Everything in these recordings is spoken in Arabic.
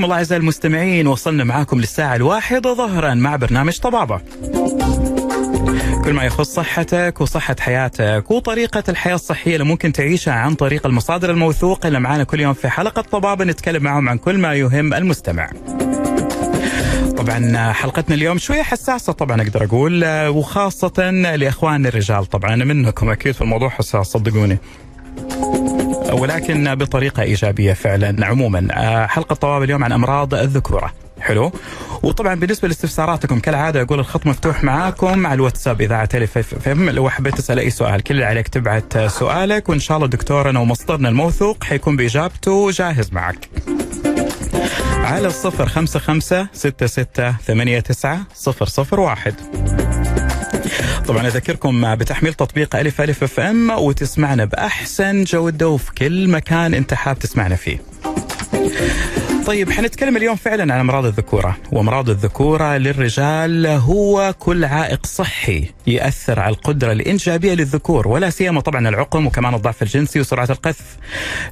وحياكم الله أعزائي المستمعين وصلنا معاكم للساعة الواحدة ظهرا مع برنامج طبابة. كل ما يخص صحتك وصحة حياتك وطريقة الحياة الصحية اللي ممكن تعيشها عن طريق المصادر الموثوقة اللي معانا كل يوم في حلقة طبابة نتكلم معهم عن كل ما يهم المستمع. طبعا حلقتنا اليوم شوية حساسة طبعا أقدر أقول وخاصة لإخواننا الرجال طبعا منكم أكيد في الموضوع حساس صدقوني. ولكن بطريقة إيجابية فعلا. عموما. حلقة الطب واب اليوم عن أمراض الذكورة. حلو. وطبعا بالنسبة لاستفساراتكم كالعادة أقول الخط مفتوح معاكم على الواتساب اذاعه الف FM لو حبيت تسأل أي سؤال. كل اللي عليك تبعت سؤالك وإن شاء الله دكتورنا ومصدرنا الموثوق حيكون بإجابته جاهز معك. على الصفر خمسة خمسة ستة ستة ثمانية تسعة صفر صفر واحد. طبعا أذكركم بتحميل تطبيق ألف ألف FM وتسمعنا بأحسن جوده وفي كل مكان أنت حاب تسمعنا فيه. طيب حنتكلم اليوم فعلا عن أمراض الذكورة، وأمراض الذكورة للرجال هو كل عائق صحي ياثر على القدرة الإنجابية للذكور ولا سيما طبعا العقم وكمان الضعف الجنسي وسرعة القذف.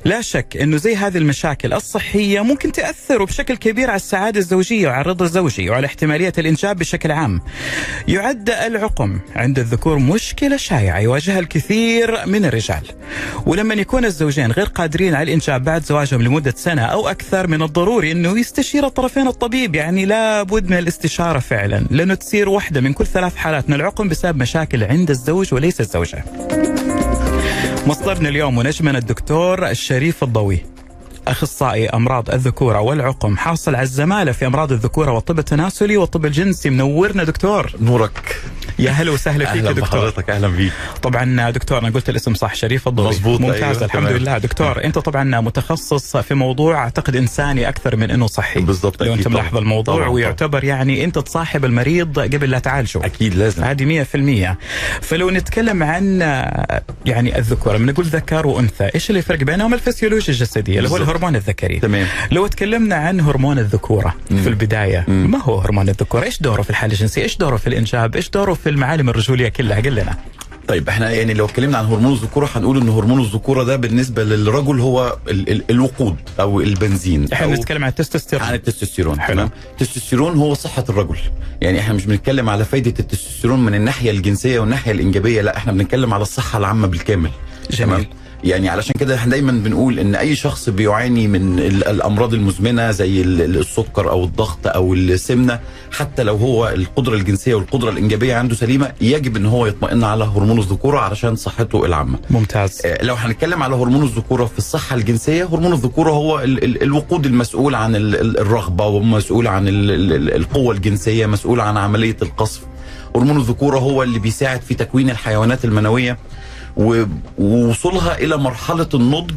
لا شك إنه زي هذه المشاكل الصحية ممكن تأثر بشكل كبير على السعادة الزوجية وعلى الرضا الزوجي وعلى احتمالية الإنجاب بشكل عام. يعد العقم عند الذكور مشكلة شائعة يواجهها الكثير من الرجال. ولما يكون الزوجين غير قادرين على الإنجاب بعد زواجهم لمدة سنة أو أكثر من الضروري إنه يستشير الطرفين الطبيب يعني لابد من الاستشارة فعلا لأنه تصير واحدة من كل ثلاث حالات من العقم بسبب مشاكل عند الزوج وليس الزوجة. مصدرنا اليوم ونجمنا الدكتور الشريف الضوي أخصائي أمراض الذكورة والعقم. حاصل على الزمالة في أمراض الذكورة والطب التناسلي والطب الجنسي. منورنا دكتور. نورك. يا هلا وسهلا فيك أهلا يا دكتور. بحضرتك أهلا بيك. طبعا دكتور أنا قلت الاسم صح شريف الضوي مظبوط، ممتاز أيوة، الحمد تمام. لله. دكتور أنت طبعا متخصص في موضوع أعتقد إنساني أكثر من إنه صحي. بالضبط، لو أنت. ملاحظ الموضوع طبعاً، ويعتبر يعني أنت تصاحب المريض قبل لا تعالجه. أكيد لازم. هذه 100% فلو نتكلم عن يعني الذكورة لما نقول ذكر وأنثى إيش اللي يفرق بينهم؟ الفسيولوجيا الجسدية اللي هو. الهرمون الذكري. تمام. لو تكلمنا عن هرمون الذكورة في البداية ما هو هرمون الذكورة؟ إيش دوره في الحالة الجنسية؟ إيش دوره في الإنجاب؟ إيش دوره في المعالم الرجولية كلها؟ قل لنا. طيب إحنا يعني لو اتكلمنا عن هرمون الذكورة هنقول إن هرمون الذكورة ده بالنسبة للرجل هو ال ال الوقود أو البنزين. إحنا بنتكلم عن التستوستيرون. عن التستوستيرون. تمام. التستوستيرون هو صحة الرجل. يعني إحنا مش بنتكلم على فايدة التستوستيرون من الناحية الجنسية والناحية الإنجابية لا إحنا بنتكلم على الصحة العامة بالكامل جميل. تمام؟ يعني علشان كده إحنا دايما بنقول إن أي شخص بيعاني من ال- الأمراض المزمنة زي ال- ال- السكر أو الضغط أو السمنة حتى لو هو القدرة الجنسية والقدرة الإنجابية عنده سليمة يجب إن هو يطمئن على هرمون الذكورة علشان صحته العامة. ممتاز. آه، لو هنتكلم على هرمون الذكورة في الصحة الجنسية هرمون الذكورة هو ال ال الوقود المسؤول عن ال ال الرغبة ومسؤول عن ال ال ال القوة الجنسية مسؤول عن عملية القصف. هرمون الذكورة هو اللي بيساعد في تكوين الحيوانات المنوية. ووصولها إلى مرحلة النضج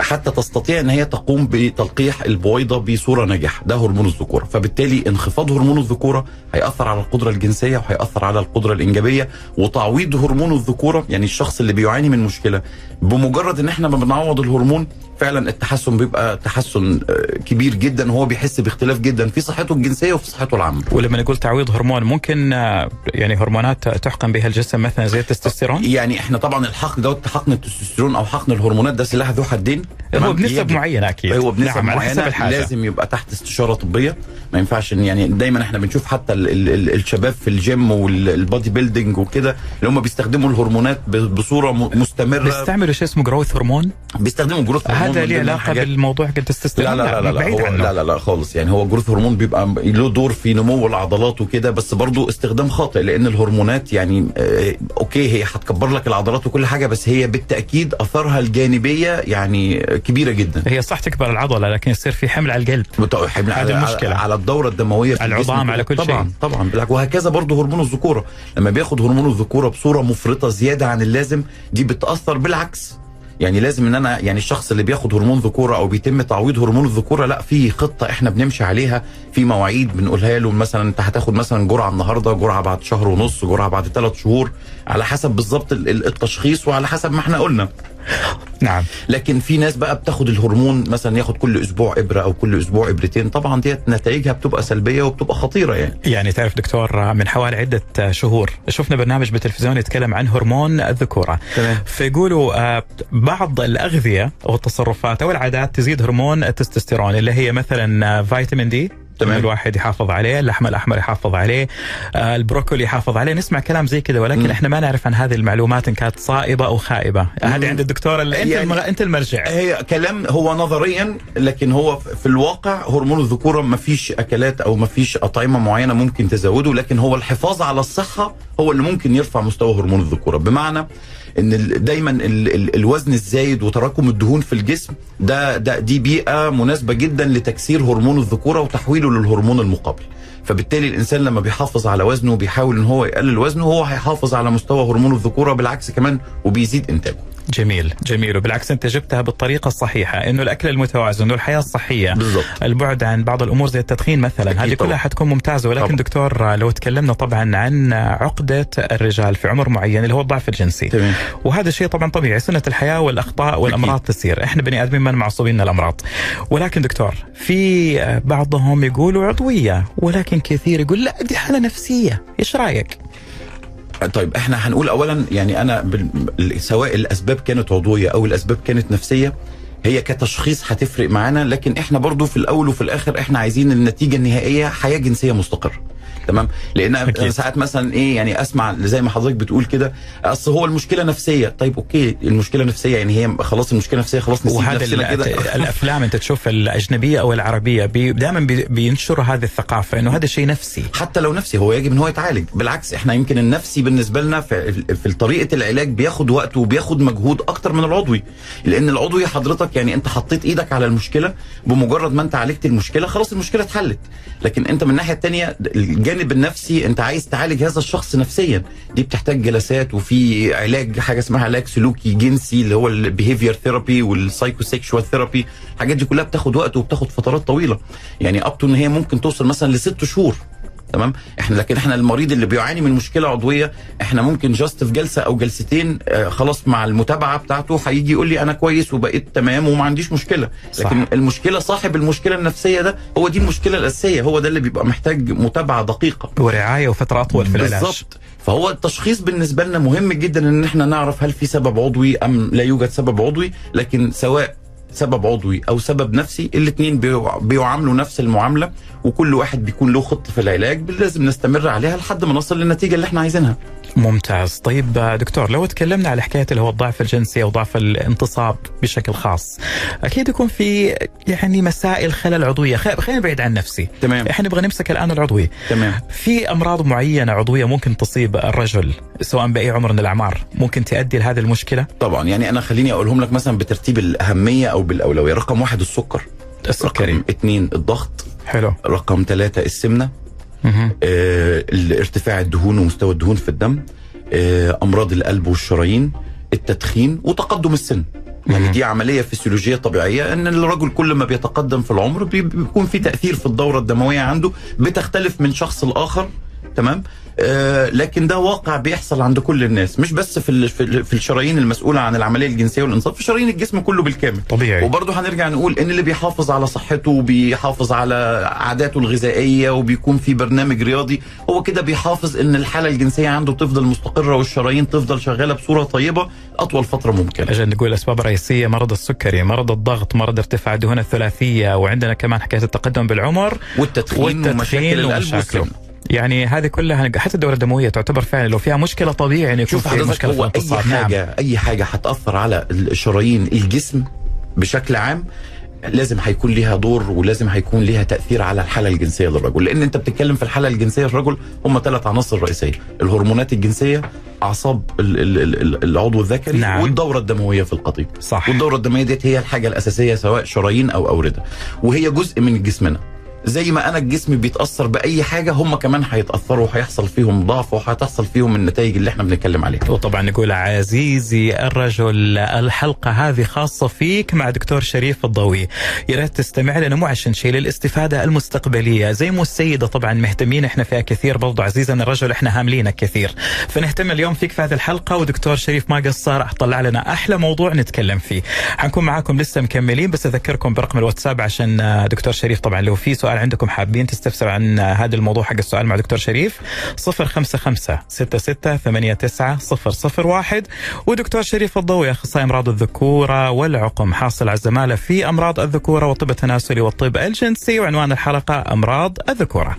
حتى تستطيع إن هي تقوم بتلقيح البويضة بصورة ناجحة. ده هرمون الذكورة. فبالتالي انخفاض هرمون الذكورة هيأثر على القدرة الجنسية وهيأثر على القدرة الإنجابية وتعويض هرمون الذكورة يعني الشخص اللي بيعاني من مشكلة بمجرد إن إحنا ما بنعوض الهرمون فعلا التحسن بيبقى تحسن آه، كبير جدا وهو بيحس باختلاف جدا في صحته الجنسية وفي صحته العامة. ولما نقول تعويض هرمون ممكن آه، يعني هرمونات تحقن بها الجسم مثلا زي التستوستيرون؟ يعني إحنا طبعا الحقن دوت حقن التستوستيرون أو حقن الهرمونات ده سلاح ذو حدين. هو؟ بنسب معينة أكيد. هو بنسب نعم معينة. الحاجة لازم يبقى تحت استشارة طبية. ما ينفعش يعني دايما إحنا بنشوف حتى ال ال ال الشباب في ال gym وال bodybuilding وكده اللي هم بيستخدموا الهرمونات بصورة مستمرة. بيستعملوا شيء اسمه growth hormone بيستخدموا growth hormone هذا ليه ضمن علاقة. بالموضوع قد التستوستيرون لا لا لا لا, لا, بعيد هو عنه لا لا لا خالص يعني هو growth hormone بيبقى له دور في نمو العضلات وكده بس برضه استخدام خاطئ لأن الهرمونات يعني آه okay هي هتكبر لك العضلات وكل حاجة بس هي بالتأكيد اثارها الجانبية يعني كبيرة جدا هي صح تكبر العضلة لكن يصير في حمل على القلب حمل على, المشكلة. على, الدورة الدموية في على العظام،. على كل طبعا شيء. طبعا بالعكس وهكذا برضه هرمون الذكورة لما بياخد هرمون الذكورة بصورة مفرطة زيادة عن اللازم دي بتأثر بالعكس يعني لازم ان أنا يعني الشخص اللي بياخد هرمون ذكوره أو بيتم تعويض هرمون الذكوره لا في خطة إحنا بنمشي عليها في مواعيد بنقولها له مثلا انت هتاخد مثلا جرعة النهارده جرعة بعد شهر ونص جرعة بعد ثلاث شهور على حسب بالظبط ال- ال- التشخيص وعلى حسب ما إحنا قلنا. نعم. لكن في ناس بقى بتاخد الهرمون مثلا ياخد كل أسبوع إبرة أو كل أسبوع إبرتين. طبعا ديت نتائجها بتبقى سلبية وبتبقى خطيرة يعني. يعني تعرف دكتور من حوالي عدة شهور شفنا برنامج بالتلفزيون يتكلم عن هرمون الذكورة. تمام. فيقولوا آه، بعض الأغذية أو التصرفات أو العادات تزيد هرمون التستوستيرون اللي هي مثلا آه، فيتامين دي. تمام. الواحد يحافظ عليه اللحم الأحمر يحافظ عليه آه، البروكولي يحافظ عليه نسمع كلام زي كذا ولكن مم. إحنا ما نعرف عن هذه المعلومات إن كانت صائبة أو خائبة هذه. عند الدكتور اللي أنت يعني- المر... أنت المرجع هي كلام هو نظريا لكن هو في الواقع هرمون الذكورة ما فيش أكلات أو ما فيش أطعمة معينة ممكن تزوده لكن هو الحفاظ على الصحة هو اللي ممكن يرفع مستوى هرمون الذكورة بمعنى إن دايما ال ال الوزن الزايد وتراكم الدهون في الجسم ده ده دي بيئة مناسبة جدا لتكسير هرمون الذكورة وتحويله للهرمون المقابل فبالتالي الإنسان لما بيحافظ على وزنه وبيحاول إن هو يقلل وزنه هو هيحافظ على مستوى هرمون الذكورة بالعكس كمان وبيزيد إنتاجه. جميل جميل. وبالعكس أنت جبتها بالطريقة الصحيحة إنه الأكل المتوازن والحياة الصحية. بالضبط. البعد عن بعض الأمور زي التدخين مثلا أكيد هذه. كلها حتكون ممتازة. ولكن طبعاً. دكتور لو تكلمنا طبعا عن عقدة الرجال في عمر معين اللي هو الضعف الجنسي. تمام. وهذا شيء طبعا طبيعي سنة الحياة والأخطاء والأمراض تصير. إحنا بني آدمين ما معصوبين من الأمراض. ولكن دكتور في بعضهم يقولوا عضوية ولكن كثير يقول لا دي حالة نفسية. إيش رأيك؟ طيب إحنا هنقول اولا يعني أنا بال... سواء الأسباب كانت عضوية أو الأسباب كانت نفسية هي كتشخيص هتفرق معانا لكن إحنا برضو في الأول وفي الآخر إحنا عايزين النتيجة النهائية حياة جنسية مستقرة. تمام؟ لأن أكيد. ساعات مثلا إيه يعني أسمع زي ما حضرتك بتقول كده أصل هو المشكلة نفسية. طيب okay المشكلة نفسية يعني هي خلاص المشكلة نفسية خلاص نسيب وهذا نفسنا كده. الأفلام أنت تشوف الأجنبية أو العربية بي دائما بي بينشروا هذه الثقافة إنه هذا شيء نفسي. حتى لو نفسي هو يجب إن هو يتعالج. بالعكس إحنا يمكن النفسي بالنسبة لنا في, في طريقة العلاج بياخد وقت وبياخد مجهود أكتر من العضوي. لأن العضوي حضرتك يعني أنت حطيت إيدك على المشكلة بمجرد ما أنت عالجت المشكلة خلاص المشكلة اتحلت. لكن أنت من الناحية الثانية الجانب النفسي انت عايز تعالج هذا الشخص نفسيا. دي بتحتاج جلسات وفي علاج حاجة اسمها علاج سلوكي جنسي اللي هو ال behavior therapy وال psychosexual therapy الحاجات دي كلها بتاخد وقت وبتاخد فترات طويلة. يعني up إن هي ممكن توصل مثلا لست شهور. تمام؟ إحنا لكن إحنا المريض اللي بيعاني من مشكلة عضوية إحنا ممكن just في جلسة أو جلستين آه خلاص مع المتابعة بتاعته هيجي يقول لي أنا كويس وبقيت تمام وما عنديش مشكلة. صح. لكن المشكلة صاحب المشكلة النفسية ده هو دي المشكلة الأساسية هو ده اللي بيبقى محتاج متابعة دقيقة. ورعاية وفترة أطول في العلاج. بالظبط. فهو التشخيص بالنسبة لنا مهم جدا إن إحنا نعرف هل في سبب عضوي أم لا يوجد سبب عضوي لكن سواء سبب عضوي أو سبب نفسي الاثنين بيعاملوا نفس المعاملة وكل واحد بيكون له خطة في العلاج لازم نستمر عليها لحد ما نوصل للنتيجة اللي إحنا عايزينها. ممتاز. طيب دكتور لو تكلمنا على حكاية اللي هو الضعف الجنسي أو ضعف الانتصاب بشكل خاص أكيد يكون في يعني مسائل خلل عضوية. خلينا نبعد عن نفسي. تمام. إحنا نبغى نمسك الآن العضوي تمام. في أمراض معينة عضوية ممكن تصيب الرجل سواء بأي عمر من الأعمار ممكن تؤدي لهذه المشكلة؟ طبعا. يعني أنا خليني أقولهم لك مثلا بترتيب الأهمية أو بالأولوية. رقم واحد السكر. السكري. رقم اثنين الضغط. حلو. رقم ثلاثة السمنة. ارتفاع الدهون ومستوى الدهون في الدم آه، أمراض القلب والشرايين التدخين وتقدم السن. يعني. دي عملية فسيولوجية طبيعية إن الرجل كل ما بيتقدم في العمر بي- بيكون في تأثير في الدورة الدموية عنده بتختلف من شخص لآخر تمام؟ آه لكن ده واقع بيحصل عند كل الناس مش بس في في, ال- في الشرايين المسؤولة عن العملية الجنسية والانصاف في شرايين الجسم كله بالكامل طبيعي وبرضه هنرجع نقول إن اللي بيحافظ على صحته وبيحافظ على عاداته الغذائية وبيكون في برنامج رياضي هو كده بيحافظ إن الحالة الجنسية عنده تفضل مستقرة والشرايين تفضل شغالة بصورة طيبة أطول فترة ممكنة. أجل نقول الأسباب الرئيسية مرض السكري، مرض الضغط، مرض ارتفاع الدهون الثلاثية، وعندنا كمان حكاية التقدم بالعمر والتدخين, ومشاكل القلب. والسمنه. يعني هذه كلها حتى الدوره الدموية تعتبر فعلا لو فيها مشكلة طبيعي أن يكون شوف في مشكلة في هو أي الانتصاب نعم. حاجة أي حاجة هتأثر على شرايين الجسم بشكل عام لازم هيكون ليها دور ولازم هيكون ليها تأثير على الحالة الجنسية للرجل. لأن أنت بتتكلم في الحالة الجنسية للرجل هم ثلاث عناصر رئيسية. الهرمونات الجنسية أعصاب ال- ال- ال- العضو الذكري نعم. والدورة الدموية في القضيب. صح. والدورة الدموية ديت هي الحاجة الأساسية سواء شرايين أو أوردة. وهي جزء من جسمنا. زي ما أنا الجسم بيتأثر بأي حاجة هم كمان هيتأثروا وهيحصل فيهم ضعف وهتحصل فيهم النتائج اللي إحنا بنتكلم عليها. وطبعا نقول عزيزي الرجل الحلقة هذه خاصة فيك مع دكتور شريف الضوي. يا ريت تستمع لنا مو عشان شيء للاستفادة المستقبلية. زي مو السيدة طبعا مهتمين إحنا فيها كثير. برضو عزيزنا الرجل إحنا هاملينك كثير. فنهتم اليوم فيك في هذه الحلقة ودكتور شريف ما قصر. طلع لنا أحلى موضوع نتكلم فيه. حنكون معاكم لسه مكملين بس أذكركم برقم الواتساب عشان دكتور شريف طبعا لو في سؤال عندكم حابين تستفسروا عن هذا الموضوع حق السؤال مع دكتور شريف 055 66 89 001 ودكتور شريف الضوي اخصائي امراض الذكورة والعقم حاصل على الزمالة في أمراض الذكورة والطب التناسلي والطب الجنسي وعنوان الحلقة أمراض الذكورة.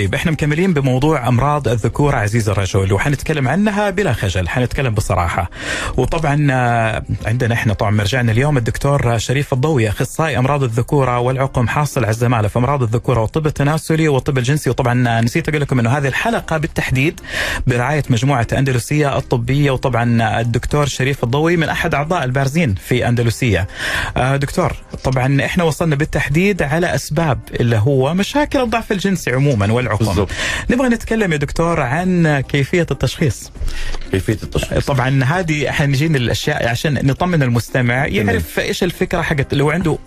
طيب إحنا مكملين بموضوع أمراض الذكور عزيز الرجل وحنتكلم عنها بلا خجل حنتكلم بصراحة. وطبعا آه، عندنا إحنا طبعا مرجعنا اليوم الدكتور شريف الضوي أخصائي أمراض الذكوره والعقم حاصل على الزمالة في أمراض الذكوره والطب التناسلي والطب الجنسي. وطبعا نسيت أقول لكم إنه هذه الحلقة بالتحديد برعاية مجموعة أندلسية الطبية وطبعا الدكتور شريف الضوي من أحد أعضاء البارزين في أندلسية. آه، دكتور طبعا إحنا وصلنا بالتحديد على أسباب اللي هو مشاكل الضعف الجنسي عموما والعقم بالضبط. نبغى نتكلم يا دكتور عن كيفية التشخيص. كيفية التشخيص. طبعا هذه إحنا نجينا الأشياء عشان نطمن المستمع يعرف إيش الفكرة حقت لو عنده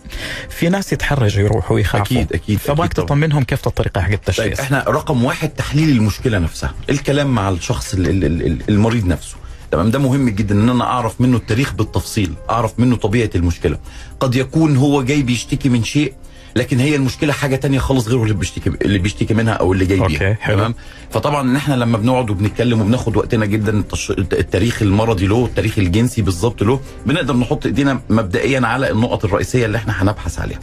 في ناس يتحرجوا يروحوا أكيد- فباك أكيد طبعاً. تطمنهم كيف الطريقة حق طيب التشخيص. إحنا رقم واحد تحليل المشكلة نفسها. الكلام مع الشخص ال- ال- ال- المريض نفسه. تمام؟ ده مهم جدا إن أنا أعرف منه التاريخ بالتفصيل أعرف منه طبيعة المشكلة. قد يكون هو جاي بيشتكي من شيء لكن هي المشكلة حاجة تانية خالص غير اللي بيشتكي اللي بيشتكي منها أو اللي جاي بيها. تمام فطبعا إن إحنا لما بنقعد وبنتكلم وبناخد وقتنا جدا. التاريخ المرضي له التاريخ الجنسي بالظبط له بنقدر نحط إيدينا مبدئيا على النقط الرئيسية اللي إحنا هنبحث عليها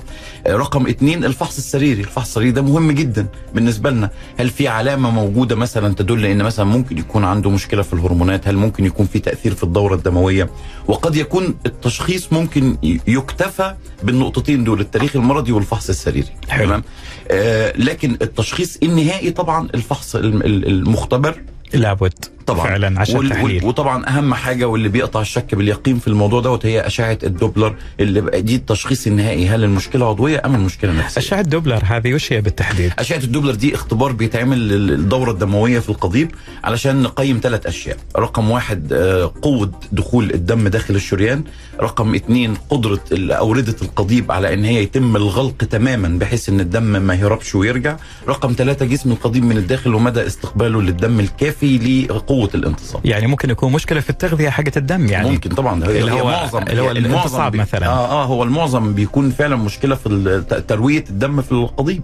رقم اتنين الفحص السريري الفحص السريري ده مهم جدا بالنسبة لنا. هل في علامة موجودة مثلا تدل إن مثلا ممكن يكون عنده مشكلة في الهرمونات؟ هل ممكن يكون في تأثير في الدورة الدموية؟ وقد يكون التشخيص ممكن يكتفى بالنقطتين دول التاريخ المرضي والفحص السريري. تمام؟ آه لكن التشخيص النهائي طبعا الفحص الم- ال- المختبر لابد طبعا. فعلا عشان وال- التحليل وطبعا أهم حاجة واللي بيقطع الشك باليقين في الموضوع دوت هي أشعة الدوبلر اللي دي التشخيص النهائي هل المشكلة عضوية أم المشكلة نفسية؟ أشعة دوبلر هذه وش هي بالتحديد؟ أشعة الدوبلر دي اختبار بيتعمل للدورة الدموية في القضيب علشان نقيم ثلاث أشياء. رقم واحد آه، قوة دخول الدم داخل الشريان. رقم اثنين قدرة ال- أوردة القضيب على أن هي يتم الغلق تماما بحيث أن الدم ما يهربش ويرجع. رقم ثلاثة جسم القضيب من الداخل ومدى استقباله للدم الكافي. لقوة الانتصاب يعني ممكن يكون مشكلة في التغذية حقت الدم يعني. ممكن طبعا. اللي هو- معظم اللي هو الانتصاب مثلاً. آه آه هو المعظم بيكون فعلا مشكلة في تروية الدم في القضيب.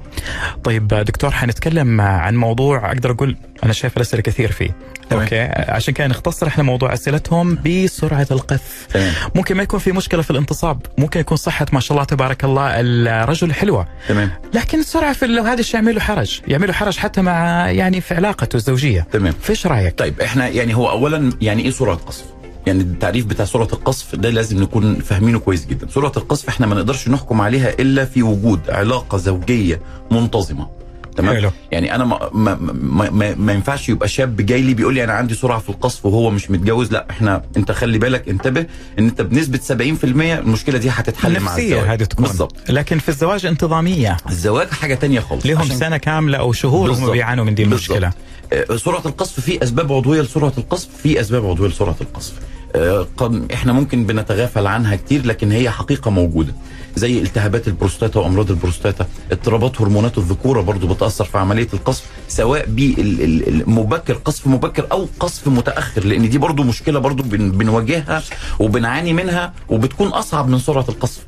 طيب دكتور حنتكلم عن موضوع أقدر أقول أنا شايف الأسئلة كثير فيه. تمام. أوكي. عشان كذا نختصر إحنا موضوع أسئلتهم بسرعة القذف. تمام. ممكن ما يكون في مشكلة في الانتصاب. ممكن يكون صحة ما شاء الله تبارك الله الرجل حلوة. تمام. لكن السرعة في ال- هذا الشيء يعمل له حرج. يعمل له حرج حتى مع يعني في علاقته الزوجية. تمام. فيش رأيك؟ طيب إحنا يعني هو اولا يعني إيه سرعة قصف؟ يعني التعريف بتاع سرعة القصف ده لازم نكون فاهمينه كويس جدا، سرعة القصف إحنا ما نقدرش نحكم عليها إلا في وجود علاقة زوجية منتظمة. تمام؟ حلو. يعني أنا ما ما, ما, ما, ما ينفعش يبقى شاب جاي لي بيقول لي أنا عندي سرعة في القصف وهو مش متجوز لا إحنا أنت خلي بالك انتبه إن أنت بنسبة 70% المشكلة دي هتتحل مع الزواج. هذه تكون. بالظبط لكن في الزواج انتظامية. الزواج حاجة تانية خالص. لهم عشان- سنة كاملة أو شهور بالظبط. بيعانوا من دي المشكلة. بالظبط. آه، سرعة القصف في أسباب عضوية لسرعة القصف في أسباب عضوية لسرعة القصف. آه، قد إحنا ممكن بنتغافل عنها كتير لكن هي حقيقة موجودة. زي التهابات البروستاتا وأمراض البروستاتا. اضطرابات هرمونات الذكورة برضو بتأثر في عملية القذف سواء بمبكر قذف مبكر أو قذف متأخر لأن دي برضو مشكلة برضو بن- بنواجهها وبنعاني منها وبتكون أصعب من سرعة القذف.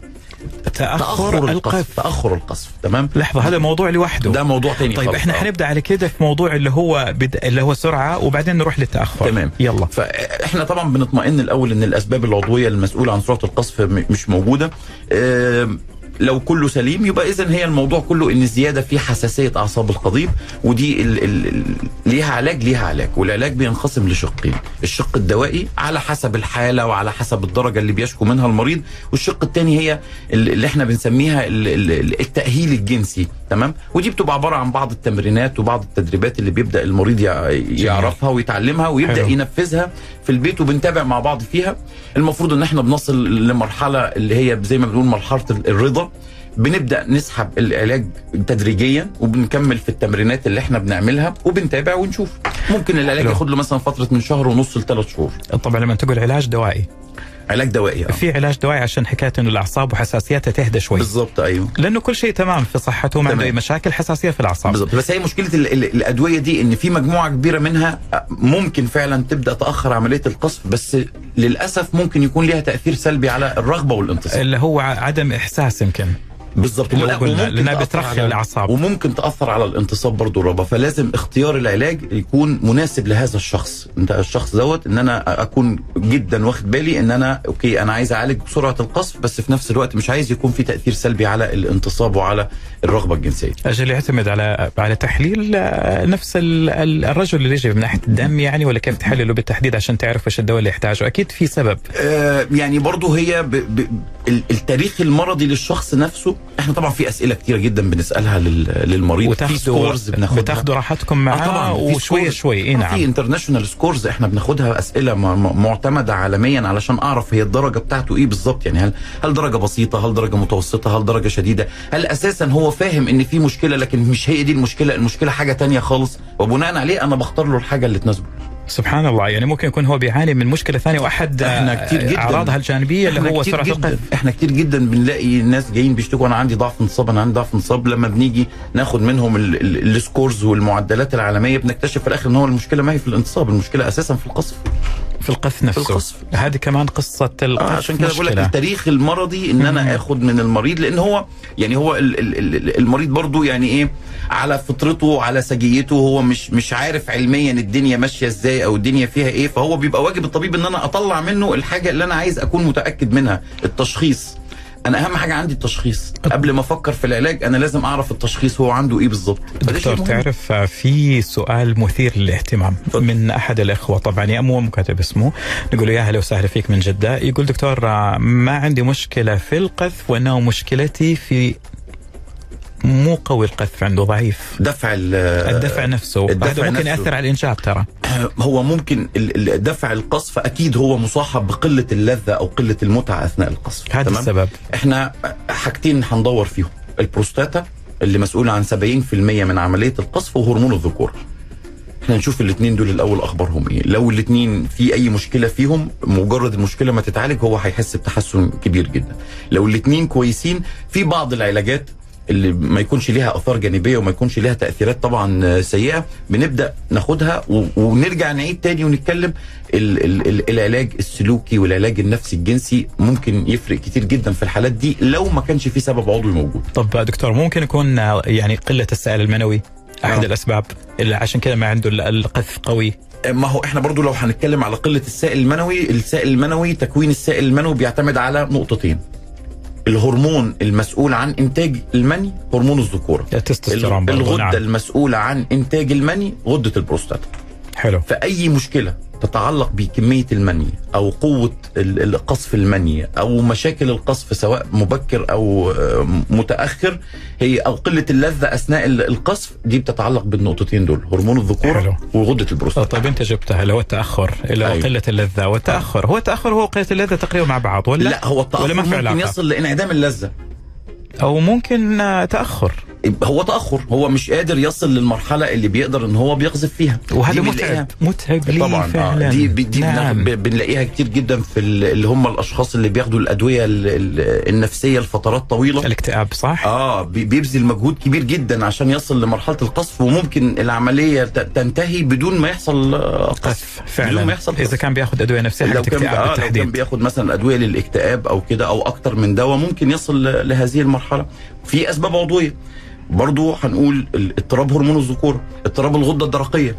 تأخر القذف القذف. تأخر القذف. تمام؟ لحظة هذا موضوع لوحده. ده موضوع تاني طيب. إحنا آه. حنبدا على كده في موضوع اللي هو بد... اللي هو سرعة وبعدين نروح للتأخر. تمام. يلا. فاحنا طبعا بنطمئن الأول إن الأسباب العضوية المسؤولة عن سرعة القذف مش موجودة. آم، لو كله سليم يبقى اذا هي الموضوع كله إن الزيادة في حساسية أعصاب القضيب ودي ال ال ال ليها علاج ليها علاج والعلاج بينقسم لشقين الشق الدوائي على حسب الحالة وعلى حسب الدرجة اللي بيشكو منها المريض والشق الثاني هي ال- اللي إحنا بنسميها ال- ال- التأهيل الجنسي تمام؟ ودي بتبقى عبارة عن بعض التمرينات وبعض التدريبات اللي بيبدأ المريض يع- يعرفها ويتعلمها ويبدأ حلو. ينفذها. في البيت وبنتابع مع بعض فيها. المفروض إن إحنا بنصل لمرحلة اللي هي زي ما بنقول مرحلة الرضا. بنبدأ نسحب العلاج تدريجيا وبنكمل في التمرينات اللي إحنا بنعملها وبنتابع ونشوف. ممكن العلاج. ياخد له مثلا فترة من شهر ونص لثلاث شهور. طبعا لما تقول علاج دوائي. علاج دوائي آه. في علاج دوائي عشان حكاية إنه الأعصاب وحساسيتها تهدى شوي. بالظبط أيوه. لأنه كل شيء تمام في صحته ما عنده. أي مشاكل حساسية في الأعصاب. بالظبط بس هي مشكلة ال ال الأدوية دي إن في مجموعة كبيرة منها ممكن فعلا تبدأ تأخر عملية القصف بس للأسف ممكن يكون ليها تأثير سلبي على الرغبة والانتصاب. اللي هو عدم إحساس يمكن. بالظبط تأثر بترخي الأعصاب. وممكن تأثر على الانتصاب برضو الرغبه فلازم اختيار العلاج يكون مناسب لهذا الشخص. أنت الشخص دوت إن أنا أكون جدا واخد بالي إن أنا أوكي أنا عايز أعالج بسرعة القصف بس في نفس الوقت مش عايز يكون في تأثير سلبي على الانتصاب وعلى الرغبة الجنسية. أجل يعتمد على على تحليل آه، نفس ال- ال- الرجل اللي يجي من ناحية الدم يعني ولا كيف تحلله بالتحديد عشان تعرف إيش الدواء اللي يحتاجه؟ أكيد في سبب. آه، يعني برضه هي ب... ب... ال- التاريخ المرضي للشخص نفسه إحنا طبعا في أسئلة كتيرة جدا بنسألها لل... للمريض. في scores بناخدها. بتاخذوا راحتكم آه معاه طبعا في وشوي. شوي. اي آه، نعم. في international scores إحنا بناخدها أسئلة معتمدة عالميا علشان أعرف هي الدرجة بتاعته إيه بالظبط يعني هل هل درجة بسيطة؟ هل درجة متوسطة؟ هل درجة شديدة؟ هل أساسا هو فاهم إن في مشكلة لكن مش هي دي المشكلة؟ المشكلة حاجة تانية خالص. وبناء عليه أنا بختار له الحاجة اللي تناسبه. سبحان الله يعني ممكن يكون هو بيعاني من مشكلة ثانية وأحد إحنا آه، كتير جداً. أعراضها الجانبية اللي إحنا هو سرعه القلب. إحنا كتير جدا بنلاقي ناس جايين بيشتكوا أنا عندي ضعف انصاب أنا عندي ضعف انصاب لما بنيجي ناخد منهم ال- ال- السكورز والمعدلات العالمية بنكتشف في الآخر إن هو المشكلة ما هي في الانتصاب المشكلة أساسا في القصف. في القذف نفسه القذف. هذه كمان قصة آه القذف عشان كده بقول لك. التاريخ المرضي إن أنا آخد من المريض لأن هو يعني هو ال- ال- ال- المريض برضو يعني إيه على فطرته على سجيته هو مش مش عارف علميا الدنيا ماشية إزاي أو الدنيا فيها إيه فهو بيبقى واجب الطبيب إن أنا أطلع منه الحاجة اللي أنا عايز أكون متأكد منها التشخيص أنا أهم حاجة عندي التشخيص. قبل ما أفكر في العلاج أنا لازم أعرف التشخيص هو عنده إيه بالظبط. دكتور. تعرف آه، في سؤال مثير للاهتمام من أحد الإخوة. طبعا يا مو مو كاتب اسمه. نقول له يا أهلا وسهلا فيك من جدة. يقول دكتور آه، ما عندي مشكلة في القذف وأنه مشكلتي في مو قوي القذف عنده ضعيف. دفع ال- الدفع نفسه. الدفع هذا ممكن نفسه. يأثر على الانجاب ترى. هو ممكن دفع القصف أكيد هو مصاحب بقلة اللذة أو قلة المتعة أثناء القصف. هذا تمام؟ السبب. إحنا حاجتين هندور فيهم. البروستاتا اللي مسؤول عن 70% من عملية القذف وهرمون الذكوره إحنا نشوف الاثنين دول الأول أخبارهم إيه. لو الاثنين في أي مشكلة فيهم مجرد المشكلة ما تتعالج هو هيحس بتحسن كبير جدا. لو الاثنين كويسين في بعض العلاجات اللي ما يكونش ليها آثار جانبية وما يكونش ليها تأثيرات طبعا سيئة بنبدأ ناخدها ونرجع نعيد تاني ونتكلم ال ال ال العلاج السلوكي والعلاج النفسي الجنسي ممكن يفرق كتير جدا في الحالات دي لو ما كانش في سبب عضوي موجود. طب دكتور ممكن يكون آه، يعني قلة السائل المنوي أحد آه. الأسباب اللي عشان كده ما عنده ال- القذف قوي؟ ما هو إحنا برضو لو هنتكلم على قلة السائل المنوي السائل المنوي تكوين السائل المنوي بيعتمد على نقطتين. الهرمون المسؤول عن إنتاج المني هرمون الذكورة. التستوستيرون الغدة نعم. المسؤولة عن إنتاج المني غدة البروستاتا. حلو. فأي مشكلة تتعلق بكمية المني أو قوة قصف المني أو مشاكل القصف سواء مبكر أو آه، متأخر هي أو قلة اللذة أثناء ال- القصف دي بتتعلق بالنقطتين دول هرمون حلو. الذكوره وغدة البروستاتا طيب انت جبتها اللي هو التأخر اللي هو أيوة. قلة اللذة. والتاخر هو التأخر هو قلة اللذة تقريبا مع بعض ولا؟ لا هو التاخر ولا ما ممكن علاقة؟ يصل لانعدام اللذة. أو ممكن آه، تأخر. هو تأخر. هو مش قادر يصل للمرحلة اللي بيقدر إن هو بيقذف فيها. وهذا متعب. متعب لي طبعا فعلا؟ آه دي دي نعم. بنلاقيها كتير جدا في ال- اللي هم الأشخاص اللي بياخدوا الأدوية ال- ال- النفسية لفترات طويلة. الاكتئاب صح؟ آه بي- بيبذل مجهود كبير جدا عشان يصل لمرحلة القصف وممكن العملية تنتهي بدون ما يحصل آه، قصف. قذف بدون ما فعلا يحصل إذا قذف. كان بياخذ أدوية نفسية لو كان آه لو كان بياخد مثلا أدوية للاكتئاب أو كده أو أكتر من دواء ممكن يصل لهذه المرحلة. في أسباب عضوية. برضو هنقول اضطراب هرمون الذكوره اضطراب الغدة الدرقية.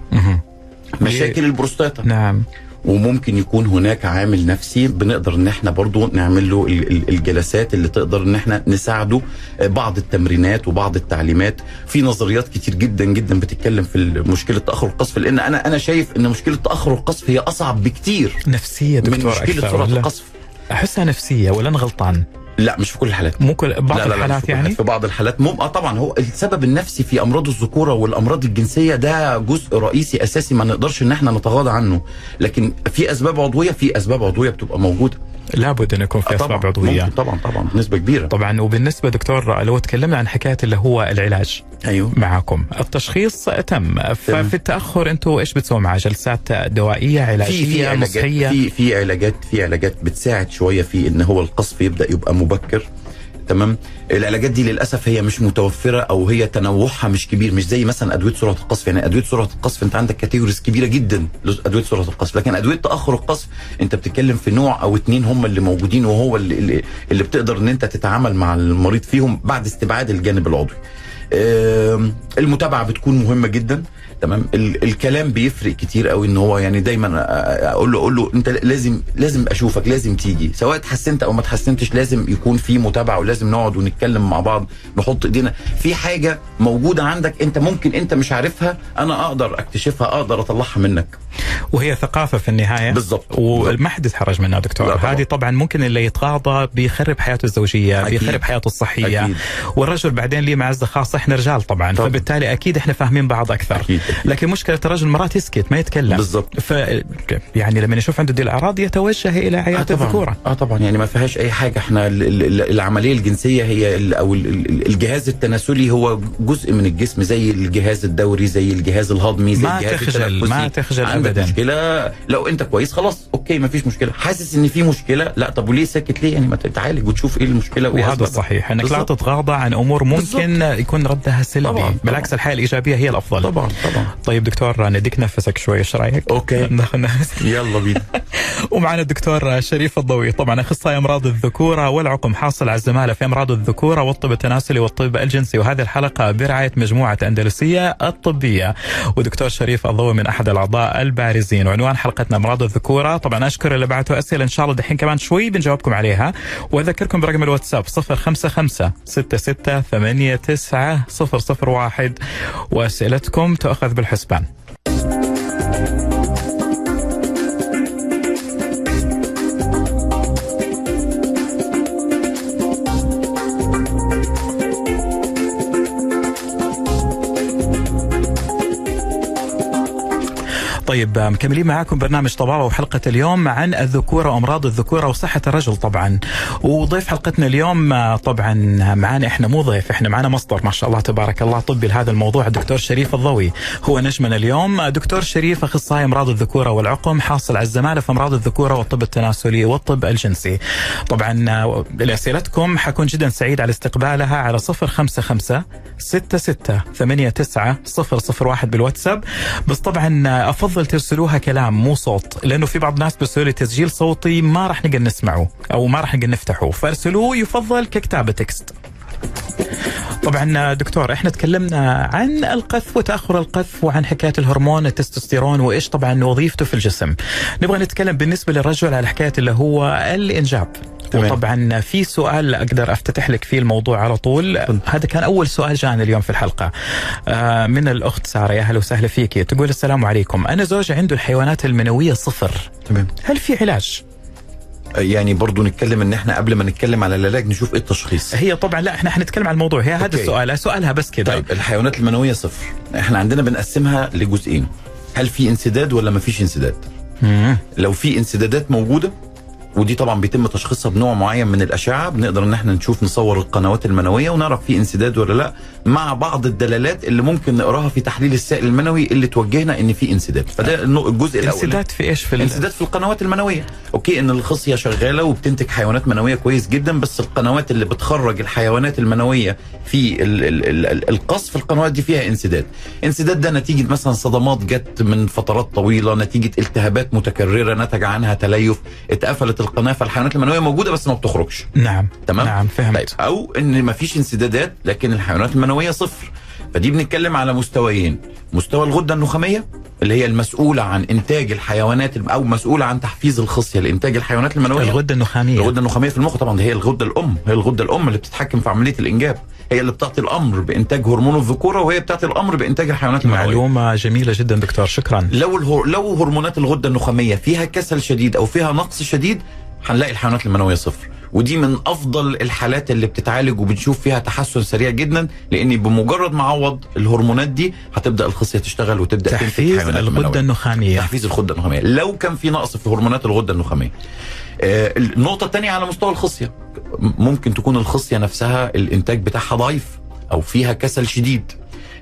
مشاكل البروستاتا. نعم. وممكن يكون هناك عامل نفسي بنقدر إن إحنا برضو نعمل له ال- ال- الجلسات اللي تقدر إن إحنا نساعده آه، بعض التمرينات وبعض التعليمات. في نظريات كتير جدا جدا بتتكلم في مشكلة تأخر القذف لأن أنا أنا شايف إن مشكلة تأخر القذف هي أصعب بكتير نفسية من دكتور مشكلة أكثر سرعة ولا؟ القذف أحسها نفسية ولا أنا غلطان؟ لا مش في كل الحالات. مو كل بعض لا لا لا الحالات في كل يعني. في بعض الحالات. مم... آه طبعا هو السبب النفسي في أمراض الذكورة والأمراض الجنسية ده جزء رئيسي أساسي ما نقدرش إن إحنا نتغاضى عنه. لكن في أسباب عضوية في أسباب عضوية بتبقى موجودة. لابد أن يكون في آه أسباب طبعا. عضوية. طبعا طبعا. بنسبه كبيرة. طبعا وبالنسبة دكتور لو تكلمنا عن حكاية اللي هو العلاج أيوه. معكم التشخيص تم. ففي التأخر أنتم إيش بتسووا معاه جلسات دوائية في في علاجية علاجات نصحية في في علاجات في علاجات بتساعد شوية في إن هو القصف يبدأ يبقى مبكر. تمام؟ العلاجات دي للأسف هي مش متوفرة أو هي تنوعها مش كبير مش زي مثلا أدوية سرعة القصف. يعني أدوية سرعة القصف أنت عندك كاتيجوريز كبيرة جدا ادويه سرعة القصف. لكن أدوية تأخر القصف أنت بتتكلم في نوع أو اتنين هم اللي موجودين وهو اللي, اللي, اللي بتقدر إن أنت تتعامل مع المريض فيهم بعد استبعاد الجانب العضوي. المتابعة بتكون مهمة جدا. تمام ال- الكلام بيفرق كتير قوي ان هو يعني دايما أقول له أقول له أنت لازم لازم أشوفك لازم تيجي سواء اتحسنت أو ما اتحسنتش لازم يكون في متابعة ولازم نقعد ونتكلم مع بعض نحط إيدينا في حاجة موجودة عندك أنت ممكن أنت مش عارفها أنا أقدر أكتشفها أقدر أطلعها منك وهي ثقافة في النهاية بالضبط. وما حد يتحرج منها دكتور. هذه طبعا ممكن اللي يتغاضى بيخرب حياته الزوجية أكيد. بيخرب حياته الصحية أكيد. والرجل بعدين ليه معزة خاصة إحنا رجال طبعا, طبعا. فبالتالي أكيد إحنا فاهمين بعض أكثر أكيد. لكن مشكلة الرجل مرات يسكت ما يتكلم. بالضبط. ف يعني لما يشوف عنده دي الاعراض يتوجه إلى عيادة طبعا. الذكورة آه طبعا. يعني ما فيهاش أي حاجة. إحنا ال- ال- ال- العملية الجنسية هي ال- أو ال- ال- الجهاز التناسلي هو جزء من الجسم زي الجهاز الدوري زي الجهاز الهضمي زي ما الجهاز تخجل،. ما تخجل عندك أبداً. مشكلة؟ لو أنت كويس خلاص. okay ما فيش مشكلة. حاسس إن في مشكلة؟ لا. طب وليه ساكت ليه؟ يعني ما تتعالج وتشوف إيه المشكلة وهذا. الصحيح إنك لا. تتغاضى عن أمور ممكن يكون ردها سلبي. طبعاً، بالعكس الحياة الإيجابية هي الأفضل. طبعا طبعا. طيب دكتور نديك نفسك شوي إيش رأيك؟ نفس. يلا بينا. ومعنا الدكتور شريف الضوي. طبعا أخصائي أمراض الذكورة والعقم حاصل على الزمالة في أمراض الذكورة والطب التناسلي والطب الجنسي وهذه الحلقة برعاية مجموعة أندلسية الطبية. ودكتور شريف الضوي من أحد الأعضاء البارزين. وعنوان حلقتنا أمراض الذكورة. طبعا أشكر اللي بعثوا أسئلة إن شاء الله دحين كمان شوي بنجاوبكم عليها. وأذكركم برقم الواتساب 055 66 89 001 وأسئلتكم تؤخذ بالحسبان. طيب مكملين معاكم برنامج طبابة وحلقة اليوم عن الذكورة وأمراض الذكورة وصحة الرجل طبعا. وضيف حلقتنا اليوم آه، طبعا معانا إحنا مو ضيف إحنا معانا مصدر ما شاء الله تبارك الله طبي لهذا الموضوع الدكتور شريف الضوي هو نجمنا اليوم. آه، دكتور شريف أخصائي أمراض الذكورة والعقم حاصل على الزمالة في أمراض الذكورة والطب التناسلي والطب الجنسي. طبعا آه، لأسئلتكم حكون جدا سعيد على استقبالها على 055 66 89 001 بالواتساب. بس طبعا آه، افضل ترسلوها كلام مو صوت لأنه في بعض الناس بيرسلوا لي تسجيل صوتي ما راح نقدر نسمعه أو ما راح نقدر نفتحه فارسلوه يفضل ككتابة تكست طبعا دكتور إحنا تكلمنا عن القذف وتأخر القذف وعن حكاية الهرمون التستوستيرون وإيش طبعا وظيفته في الجسم. نبغى نتكلم بالنسبة للرجل على حكاية اللي هو الإنجاب. تمام. وطبعا في سؤال أقدر أفتتح لك فيه الموضوع على طول. هذا كان أول سؤال جانا اليوم في الحلقة. آه، من الأخت سارة. يا أهلا وسهلا فيك. تقول السلام عليكم. أنا زوجي عنده الحيوانات المنوية صفر. تمام. هل في علاج؟ يعني برضو نتكلم إن إحنا قبل ما نتكلم على العلاج نشوف إيه التشخيص. هي طبعا لا إحنا حنتكلم عن الموضوع. هي هذا. السؤال. سؤالها بس كده. طيب الحيوانات المنوية صفر. إحنا عندنا بنقسمها لجزئين. هل في انسداد ولا ما فيش انسداد؟ مم. لو في انسدادات موجودة ودي طبعا بيتم تشخيصها بنوع معين من الأشعة. بنقدر إن إحنا نشوف نصور القنوات المنوية ونعرف في انسداد ولا لأ مع بعض الدلالات اللي ممكن نقراها في تحليل السائل المنوي اللي توجهنا إن في انسداد. فده الجزء الأول. انسداد في إيش؟ في انسداد في القنوات المنوية. أوكي إن الخصية شغالة وبتنتج حيوانات منوية كويس جدا بس القنوات اللي بتخرج الحيوانات المنوية في ال ال ال ال القصف القنوات دي فيها انسداد. انسداد ده نتيجة مثلا صدمات جت من فترات طويلة نتيجة التهابات متكررة نتج عنها تليف اتقفلت القناة فالحيوانات المنوية موجودة بس ما بتخرجش. نعم. تمام؟ نعم فهمت. طيب أو إن ما فيش انسدادات لكن الحيوانات المنوية صفر. فدي بنتكلم على مستويين. مستوى الغدة النخامية اللي هي المسؤولة عن إنتاج الحيوانات أو مسؤولة عن تحفيز الخصية لانتاج الحيوانات المنوية. الغدة النخامية. الغدة النخامية في المخ طبعا هي الغدة الأم هي الغدة الأم اللي بتتحكم في عملية الإنجاب. هي اللي بتعطي الأمر بإنتاج هرمون الذكورة وهي بتعطي الأمر بإنتاج الحيوانات المنوية. معلومة جميلة جدا دكتور. شكرا. لو الهر... لو هرمونات الغدة النخامية فيها كسل شديد أو فيها نقص شديد هنلاقي الحيوانات المنويه صفر. ودي من أفضل الحالات اللي بتتعالج وبنشوف فيها تحسن سريع جدا لأن بمجرد ما عوض الهرمونات دي هتبدأ الخصية تشتغل وتبدأ تحفيز الغدة. النخامية. تحفيز الغدة النخامية. لو كان في نقص في هرمونات الغدة النخامية. آه، النقطه الثانية على مستوى الخصية. ممكن تكون الخصية نفسها الإنتاج بتاعها ضعيف أو فيها كسل شديد.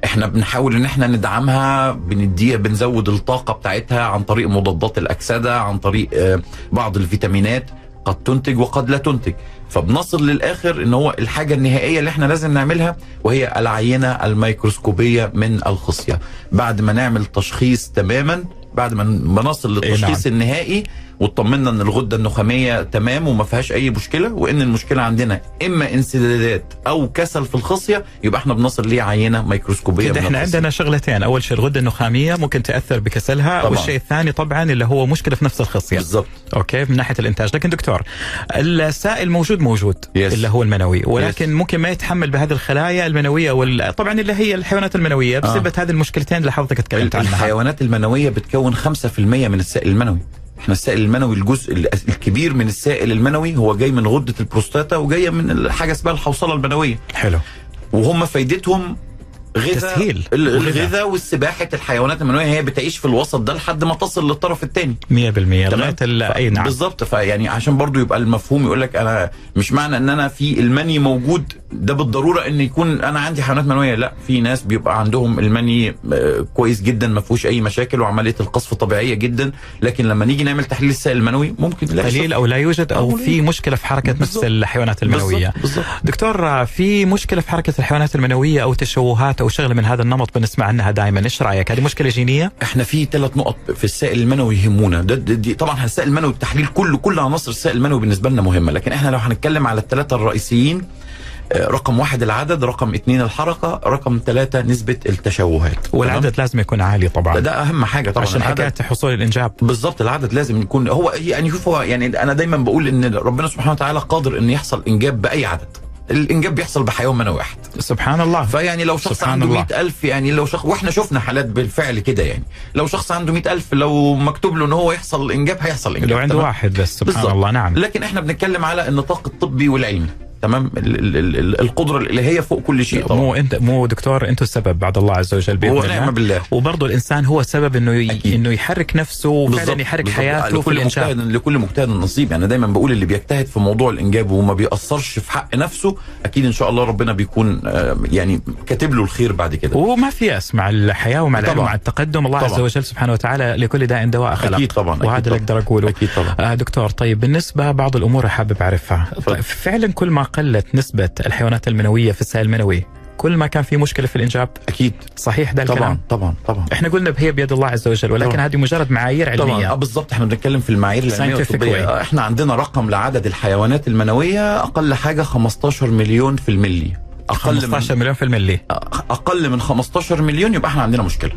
إحنا بنحاول ان إحنا ندعمها بنديها بنزود الطاقة بتاعتها عن طريق مضادات الأكسدة عن طريق آه، بعض الفيتامينات قد تنتج وقد لا تنتج فبنصل للآخر إن هو الحاجة النهائية اللي إحنا لازم نعملها وهي العينة الميكروسكوبية من الخصية بعد ما نعمل تشخيص تماما بعد ما ما نصل إيه للتشخيص نعم. النهائي واطمنا إن الغدة النخامية تمام وما فيهاش أي مشكلة وإن المشكلة عندنا إما انسدادات أو كسل في الخصية يبقى إحنا بنصل ليه عينة ميكروسكوبية كده إحنا الخصية. عندنا شغلتين أول شيء الغدة النخامية ممكن تأثر بكسلها طبعاً. والشيء الثاني طبعا اللي هو مشكلة في نفس الخصية بالظبط okay من ناحية الإنتاج لكن دكتور السائل موجود موجود Yes. اللي هو المنوي ولكن Yes. ممكن ما يتحمل بهذه الخلايا المنوية وال... طبعا اللي هي الحيوانات المنوية بسبب هذه المشكلتين اللي حضرتك تكلمت عنها الحيوانات المنوية بتكون 5% من السائل المنوي إحنا السائل المنوي الجزء ال- الكبير من السائل المنوي هو جاي من غدة البروستاتا وجاية من حاجة اسمها الحوصلة المنويه حلو. وهم فايدتهم غذاء تسهيل. الغذاء والسباحة الحيوانات المنويه هي بتعيش في الوسط ده لحد ما تصل للطرف الثاني 100% لغاية أي نعم. بالظبط. فيعني عشان برضو يبقى المفهوم يقول لك أنا مش معنى إن أنا في المني موجود ده بالضرورة إن يكون أنا عندي حيوانات منويه لا في ناس بيبقى عندهم المني آه، كويس جدا ما فيهوش أي مشاكل وعملية القصف طبيعية جدا لكن لما نيجي نعمل تحليل السائل المنوي ممكن قليل أو لا يوجد أو أو في مشكلة في حركة نفس. الحيوانات المنوية. بالظبط بالظبط. دكتور في مشكلة في حركة الحيوانات المنوية أو تشوهات أو شغلة من هذا النمط بنسمع عنها دائما إيش رأيك؟ هذه مشكلة جينية؟ إحنا في ثلاث نقط في السائل المنوي يهمونا. ده, ده دي طبعا السائل المنوي التحليل كله كل عناصر السائل المنوي بالنسبة لنا مهمة. لكن إحنا لو هنتكلم على الثلاثة الرئيسيين آه، رقم واحد العدد رقم اثنين الحركة رقم ثلاثة نسبة التشوهات. والعدد لازم يكون عالي؟ طبعا. ده, أهم حاجة طبعا. عشان. حكاية حصول الإنجاب. بالظبط العدد لازم يكون هو يعني شوف هو يعني أنا دايما بقول إن ربنا سبحانه وتعالى قادر إن يحصل إنجاب بأي عدد. الإنجاب بيحصل بحيوان منوي واحد سبحان الله فيعني لو شخص عنده الله. مئة ألف يعني لو شخص وإحنا شفنا حالات بالفعل كده يعني لو شخص عنده مئة ألف لو مكتوب له إن هو يحصل إنجاب هيحصل إنجاب لو عنده؟ واحد بس سبحان بالظبط. الله نعم لكن إحنا بنتكلم على النطاق الطبي والعلمي تمام؟ ال- ال- ال- ال- القدرة الإلهية فوق كل شيء طبعا. مو انت مو دكتور أنتم السبب بعد الله عز وجل بإذن هو الله. نعم بالله. وبرضه الإنسان هو السبب إنه ي... إنه يحرك نفسه وفعلا يحرك. حياته لكل مجتهد لكل مجتهد نصيب. يعني دايما بقول اللي بيجتهد في موضوع الإنجاب وما بيأثرش في حق نفسه أكيد إن شاء الله ربنا بيكون آه، يعني كاتب له الخير بعد كده. وما في يأس مع الحياة ومع العلم. ومع التقدم. الله عز طبعاً. وجل سبحانه وتعالى لكل داء دواء خلق. أكيد طبعا وهذا اللي أقدر أقوله. أكيد طبعا. آه دكتور طيب بالنسبة بعض الأمور حابب أعرفها. فعلا كل ما قلت نسبة الحيوانات المنوية في السائل المنوي. كل ما كان في مشكلة في الإنجاب. أكيد. صحيح ده طبعا الكلام. طبعا طبعا إحنا قلنا هي بيد الله عز وجل ولكن طبعاً. هذه مجرد معايير طبعا. علمية. آه بالظبط إحنا بنتكلم في المعايير العلمية. آه، إحنا عندنا رقم لعدد الحيوانات المنوية أقل حاجة 15 مليون في الملي أقل 15 من مليون في الملي أقل من 15 مليون يبقى إحنا عندنا مشكلة.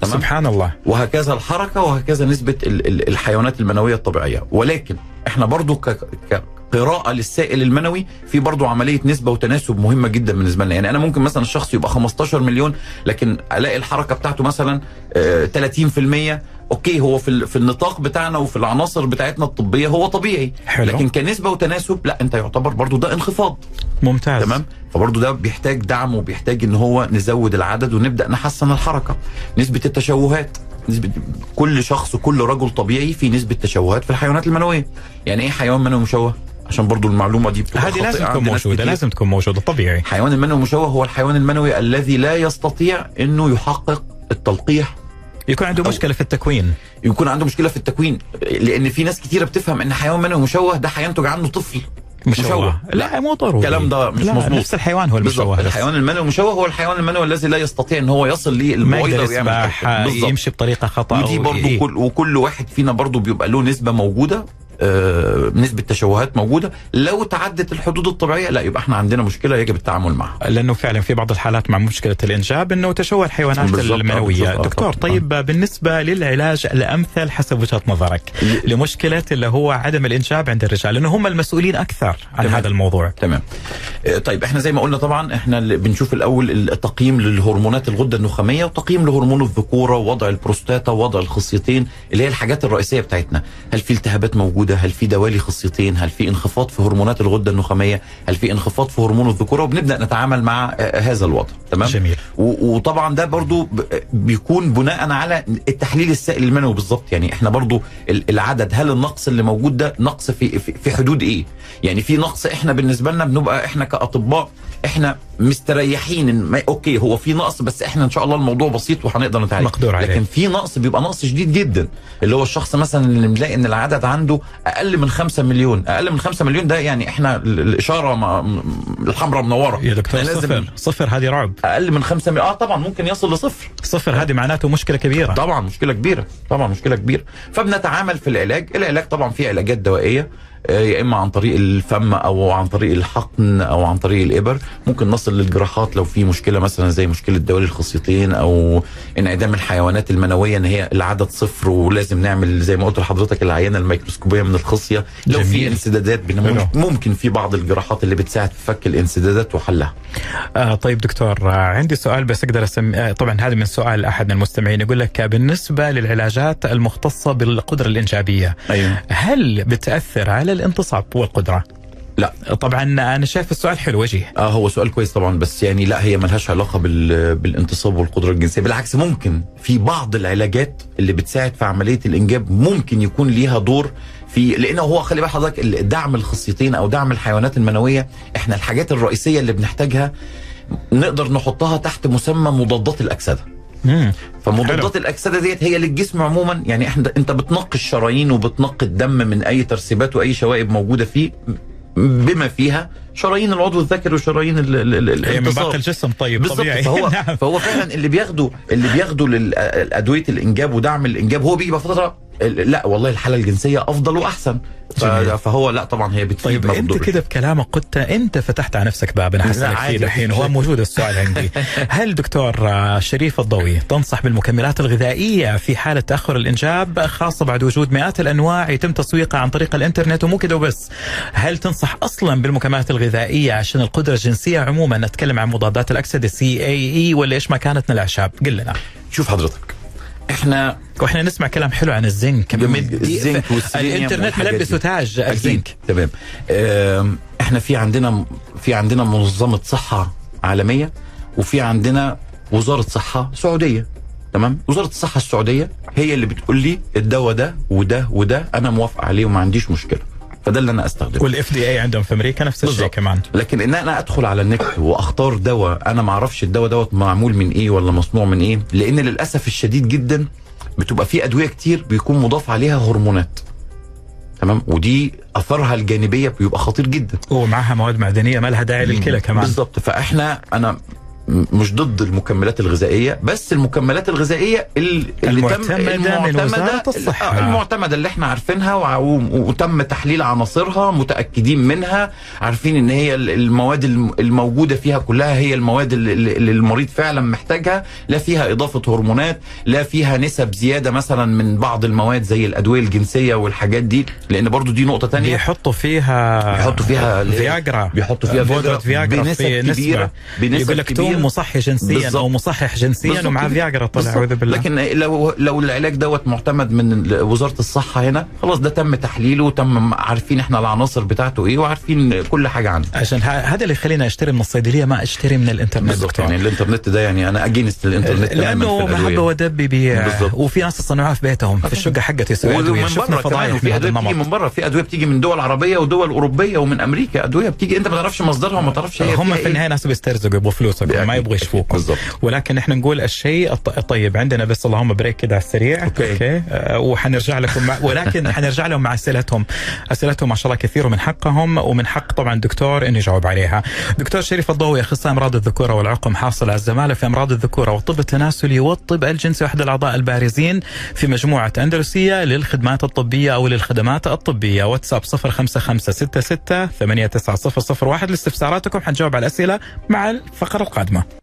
تمام؟ سبحان الله. وهكذا الحركة وهكذا نسبة ال- ال- الحيوانات المنوية الطبيعية. ولكن إحنا برضو ك ك قراءة للسائل المنوي في برضو عملية نسبة وتناسب مهمة جدا بالنسبة لنا. يعني أنا ممكن مثلا الشخص يبقى 15 مليون لكن ألاقي الحركة بتاعته مثلا آه، 30% أوكي هو في في النطاق بتاعنا وفي العناصر بتاعتنا الطبية هو طبيعي. حلو. لكن كنسبة وتناسب لا أنت يعتبر برضو ده انخفاض. ممتاز. تمام؟ فبرضه ده بيحتاج دعم وبيحتاج إن هو نزود العدد ونبدأ نحسن الحركة. نسبة التشوهات نسبة كل شخص وكل رجل طبيعي في نسبة تشوهات في الحيوانات المنوية. يعني إيه حيوان منوي مشوه؟ عشان برضو المعلومة دي هذه لازم تكون موجودة. لازم تكون موجودة طبيعي الحيوان المنوي المشوه هو الحيوان المنوي الذي لا يستطيع إنه يحقق التلقيح يكون عنده مشكلة في التكوين يكون عنده مشكلة في التكوين لأن في ناس كتيرة بتفهم إن حيوان منوي مشوه ده هينتج عنه طفل مشوه لا مو ضروري الكلام ده مش مظبوط. نفس الحيوان هو المشوه. الحيوان المنوي المشوه هو الحيوان المنوي الذي لا يستطيع إن هو يصل يقدر ويعمل. يمشي بطريقة خطأ ودي أو برضو إيه. كل وكل واحد فينا برضو بيبقى له نسبة موجودة نسبة تشوهات موجودة. لو تعدت الحدود الطبيعية لا يبقى إحنا عندنا مشكلة يجب التعامل معها. لأنه فعلا في بعض الحالات مع مشكلة الانجاب إنه تشوه الحيوانات آه، المنوية. آه، دكتور. طيب بالنسبة للعلاج الأمثل حسب وجهة نظرك لمشكلة اللي هو عدم الانجاب عند الرجال لأنه هم المسؤولين أكثر عن تمام. هذا الموضوع. تمام. آه، طيب إحنا زي ما قلنا طبعا إحنا اللي بنشوف الأول التقييم للهرمونات الغدة النخامية وتقييم لهرمون الذكورة ووضع البروستاتا ووضع الخصيتين اللي هي الحاجات الرئيسية بتاعتنا. هل في التهابات موجودة؟ هل في دوالي خصيتين هل في انخفاض في هرمونات الغده النخاميه؟ هل في انخفاض في هرمون الذكوره؟ وبنبدأ نتعامل مع آه، هذا الوضع تمام؟ جميل. وطبعا ده برضو بيكون بناء على التحليل السائل المنوي بالظبط. يعني إحنا برضو ال- العدد هل النقص اللي موجود ده نقص في في حدود إيه؟ يعني في نقص إحنا بالنسبة لنا بنبقى إحنا كأطباء إحنا مستريحين أوكي هو في نقص بس إحنا إن شاء الله الموضوع بسيط وهنقدر نتعالج. مقدور عليه. لكن في نقص بيبقى نقص شديد جدا. اللي هو الشخص مثلا اللي بنلاقي إن العدد عنده أقل من 5 مليون. أقل من 5 مليون ده يعني إحنا ال- الإشارة الحمراء منورة. يا دكتور صفر. صفر هذه رعب. أقل من 5 مليون. آه طبعا ممكن يصل لصفر. صفر هذه معناته مشكلة كبيرة. طبعا مشكلة كبيرة. طبعا مشكلة كبيرة. فبنتعامل في العلاج. العلاج طبعا فيه علاجات دوائية. يا إما عن طريق الفم أو عن طريق الحقن أو عن طريق الإبر. ممكن نصل للجراحات لو في مشكلة مثلا زي مشكلة دوالي الخصيتين أو انعدام الحيوانات المنوية إن هي العدد صفر ولازم نعمل زي ما قلت لحضرتك العينة الميكروسكوبية من الخصية. لو في جميل. انسدادات بن- حلو. ممكن في بعض الجراحات اللي بتساعد في فك الانسدادات وحلها. آه طيب دكتور آه عندي سؤال بس أقدر اسم آه طبعا هذا من سؤال أحد المستمعين. يقول لك آه، بالنسبة للعلاجات المختصة بالقدرة الإنجابية أيوه. هل بتأثر على الانتصاب والقدرة؟ لا. طبعا أنا شايف السؤال حلو وجيه آه هو سؤال كويس طبعا بس يعني لا هي ملهاش علاقة بال بالانتصاب والقدرة الجنسية. بالعكس ممكن في بعض العلاجات اللي بتساعد في عملية الإنجاب ممكن يكون ليها دور في لأنه هو خلي بال حضرتك دعم الخصيتين أو دعم الحيوانات المنوية إحنا الحاجات الرئيسية اللي بنحتاجها نقدر نحطها تحت مسمى مضادات الأكسدة. مم. فمضادات الاكسده ديت هي للجسم عموما يعني إحنا أنت بتنقي الشرايين وبتنقي الدم من أي ترسيبات وأي شوائب موجودة فيه بما فيها شرايين العضو الذكري وشرايين ال- ال- ال- هي من. باقي الجسم طيب طبيعي فهو نعم. فهو فعلا اللي بياخدوا اللي بياخدوا للادويه الإنجاب ودعم الإنجاب هو بيجي فتره لا والله الحالة الجنسية أفضل وأحسن جميل. فهو لا طبعا هي بتفيد طيب أنت. كده بكلامك قلت أنت فتحت على نفسك باب أنا حسألك فيه عادي. دحين هو موجود السؤال عندي هل دكتور شريف الضوي تنصح بالمكملات الغذائية في حالة تأخر الإنجاب خاصة بعد وجود مئات الأنواع يتم تسويقها عن طريق الإنترنت ومو كده وبس هل تنصح أصلا بالمكملات الغذائية عشان القدرة الجنسية عموما نتكلم عن مضادات الأكسدة سي إي إي ولا إيش ما كانت من الأعشاب قل لنا شوف حضرتك إحنا وإحنا نسمع كلام حلو عن الزنك الزنك الإنترنت والحاجات ملبس دي. وتاج أكيد. الزنك تمام إحنا في عندنا في عندنا منظمة صحة عالمية وفي عندنا وزارة صحة سعودية تمام وزارة الصحة السعودية هي اللي بتقول لي الدواء ده وده وده أنا موافق عليه وما عنديش مشكلة فده اللي أنا أستخدمه. والاف دي اي عندهم في أمريكا نفس الشيء. كمان. لكن إن أنا أدخل على النت وأختار دواء أنا ما أعرفش الدواء دوت معمول من إيه ولا مصنوع من إيه لأن للأسف الشديد جدا بتبقى في أدوية كتير بيكون مضاف عليها هرمونات. تمام؟ ودي أثرها الجانبية بيبقى خطير جدا. ومعها مواد معدنية ما لها داعي للكلى كمان. بالظبط فإحنا أنا مش ضد المكملات الغذائية بس المكملات الغذائية ال- اللي المعتمدة من وزارة الصحة. آه، المعتمدة اللي إحنا عارفينها وتم تحليل عناصرها متأكدين منها عارفين إن هي ال- المواد الم- الموجودة فيها كلها هي المواد اللي- المريض فعلا محتاجها لا فيها إضافة هرمونات لا فيها نسب زيادة مثلا من بعض المواد زي الأدوية الجنسية والحاجات دي لأن برضو دي نقطة تانية بيحطوا فيها بيحطوا فيها فياجرا بيحطوا فيها فياجرا بنسب في كبيرة بنسب يقول لك كبيرة. توم مصحي جنسيا بالظبط. أو مصحح جنسيا ومع. فياجرا طلع. اعوذ بالله. لكن لو لو العلاج دوت معتمد من وزارة الصحة هنا خلاص ده تم تحليله وتم عارفين إحنا العناصر بتاعته إيه وعارفين كل حاجة عنه. عشان هذا اللي يخليني أشتري من الصيدلية ما أشتري من الإنترنت بالظبط دكتور. يعني الإنترنت ده يعني أنا أجينست الإنترنت لأنه في. محبه ودب بيبيع. وفي ناس صنعوها في بيتهم في الشقة حقتي يسوي أدوية. شفنا فضايح هذا أدوية بتيجي من بره في أدوية بتيجي من دول عربية ودول أوروبية ومن أمريكا. أدوية بتيجي. أنت ما تعرفش مصدرها وما تعرفش هي هم فيها في إيه. النهاية ناس بيسترزقوا فلوسهم ما. يبغوا يشوفوكم بالضبط. ولكن إحنا نقول الشيء الط- الطيب عندنا. بس اللهم break كده على السريع. okay. Okay. آه، وحنرجع لكم مع ولكن حنرجع لهم مع أسئلتهم. أسئلتهم ما شاء الله كثير ومن حقهم ومن حق طبعا الدكتور إنه يجاوب عليها. دكتور شريف الضوئي أخصائي أمراض الذكورة والعقم حاصل على الزمالة في أمراض الذكورة والطب التناسلي والطب الجنسي واحد الأعضاء البارزين في مجموعة أندلسية للخدمات الطبية أو للخدمات الطبية. واتساب 05566 8900 لاستفساراتكم. حنجاوب على الأسئلة مع الفقرة القادمة. rytmą.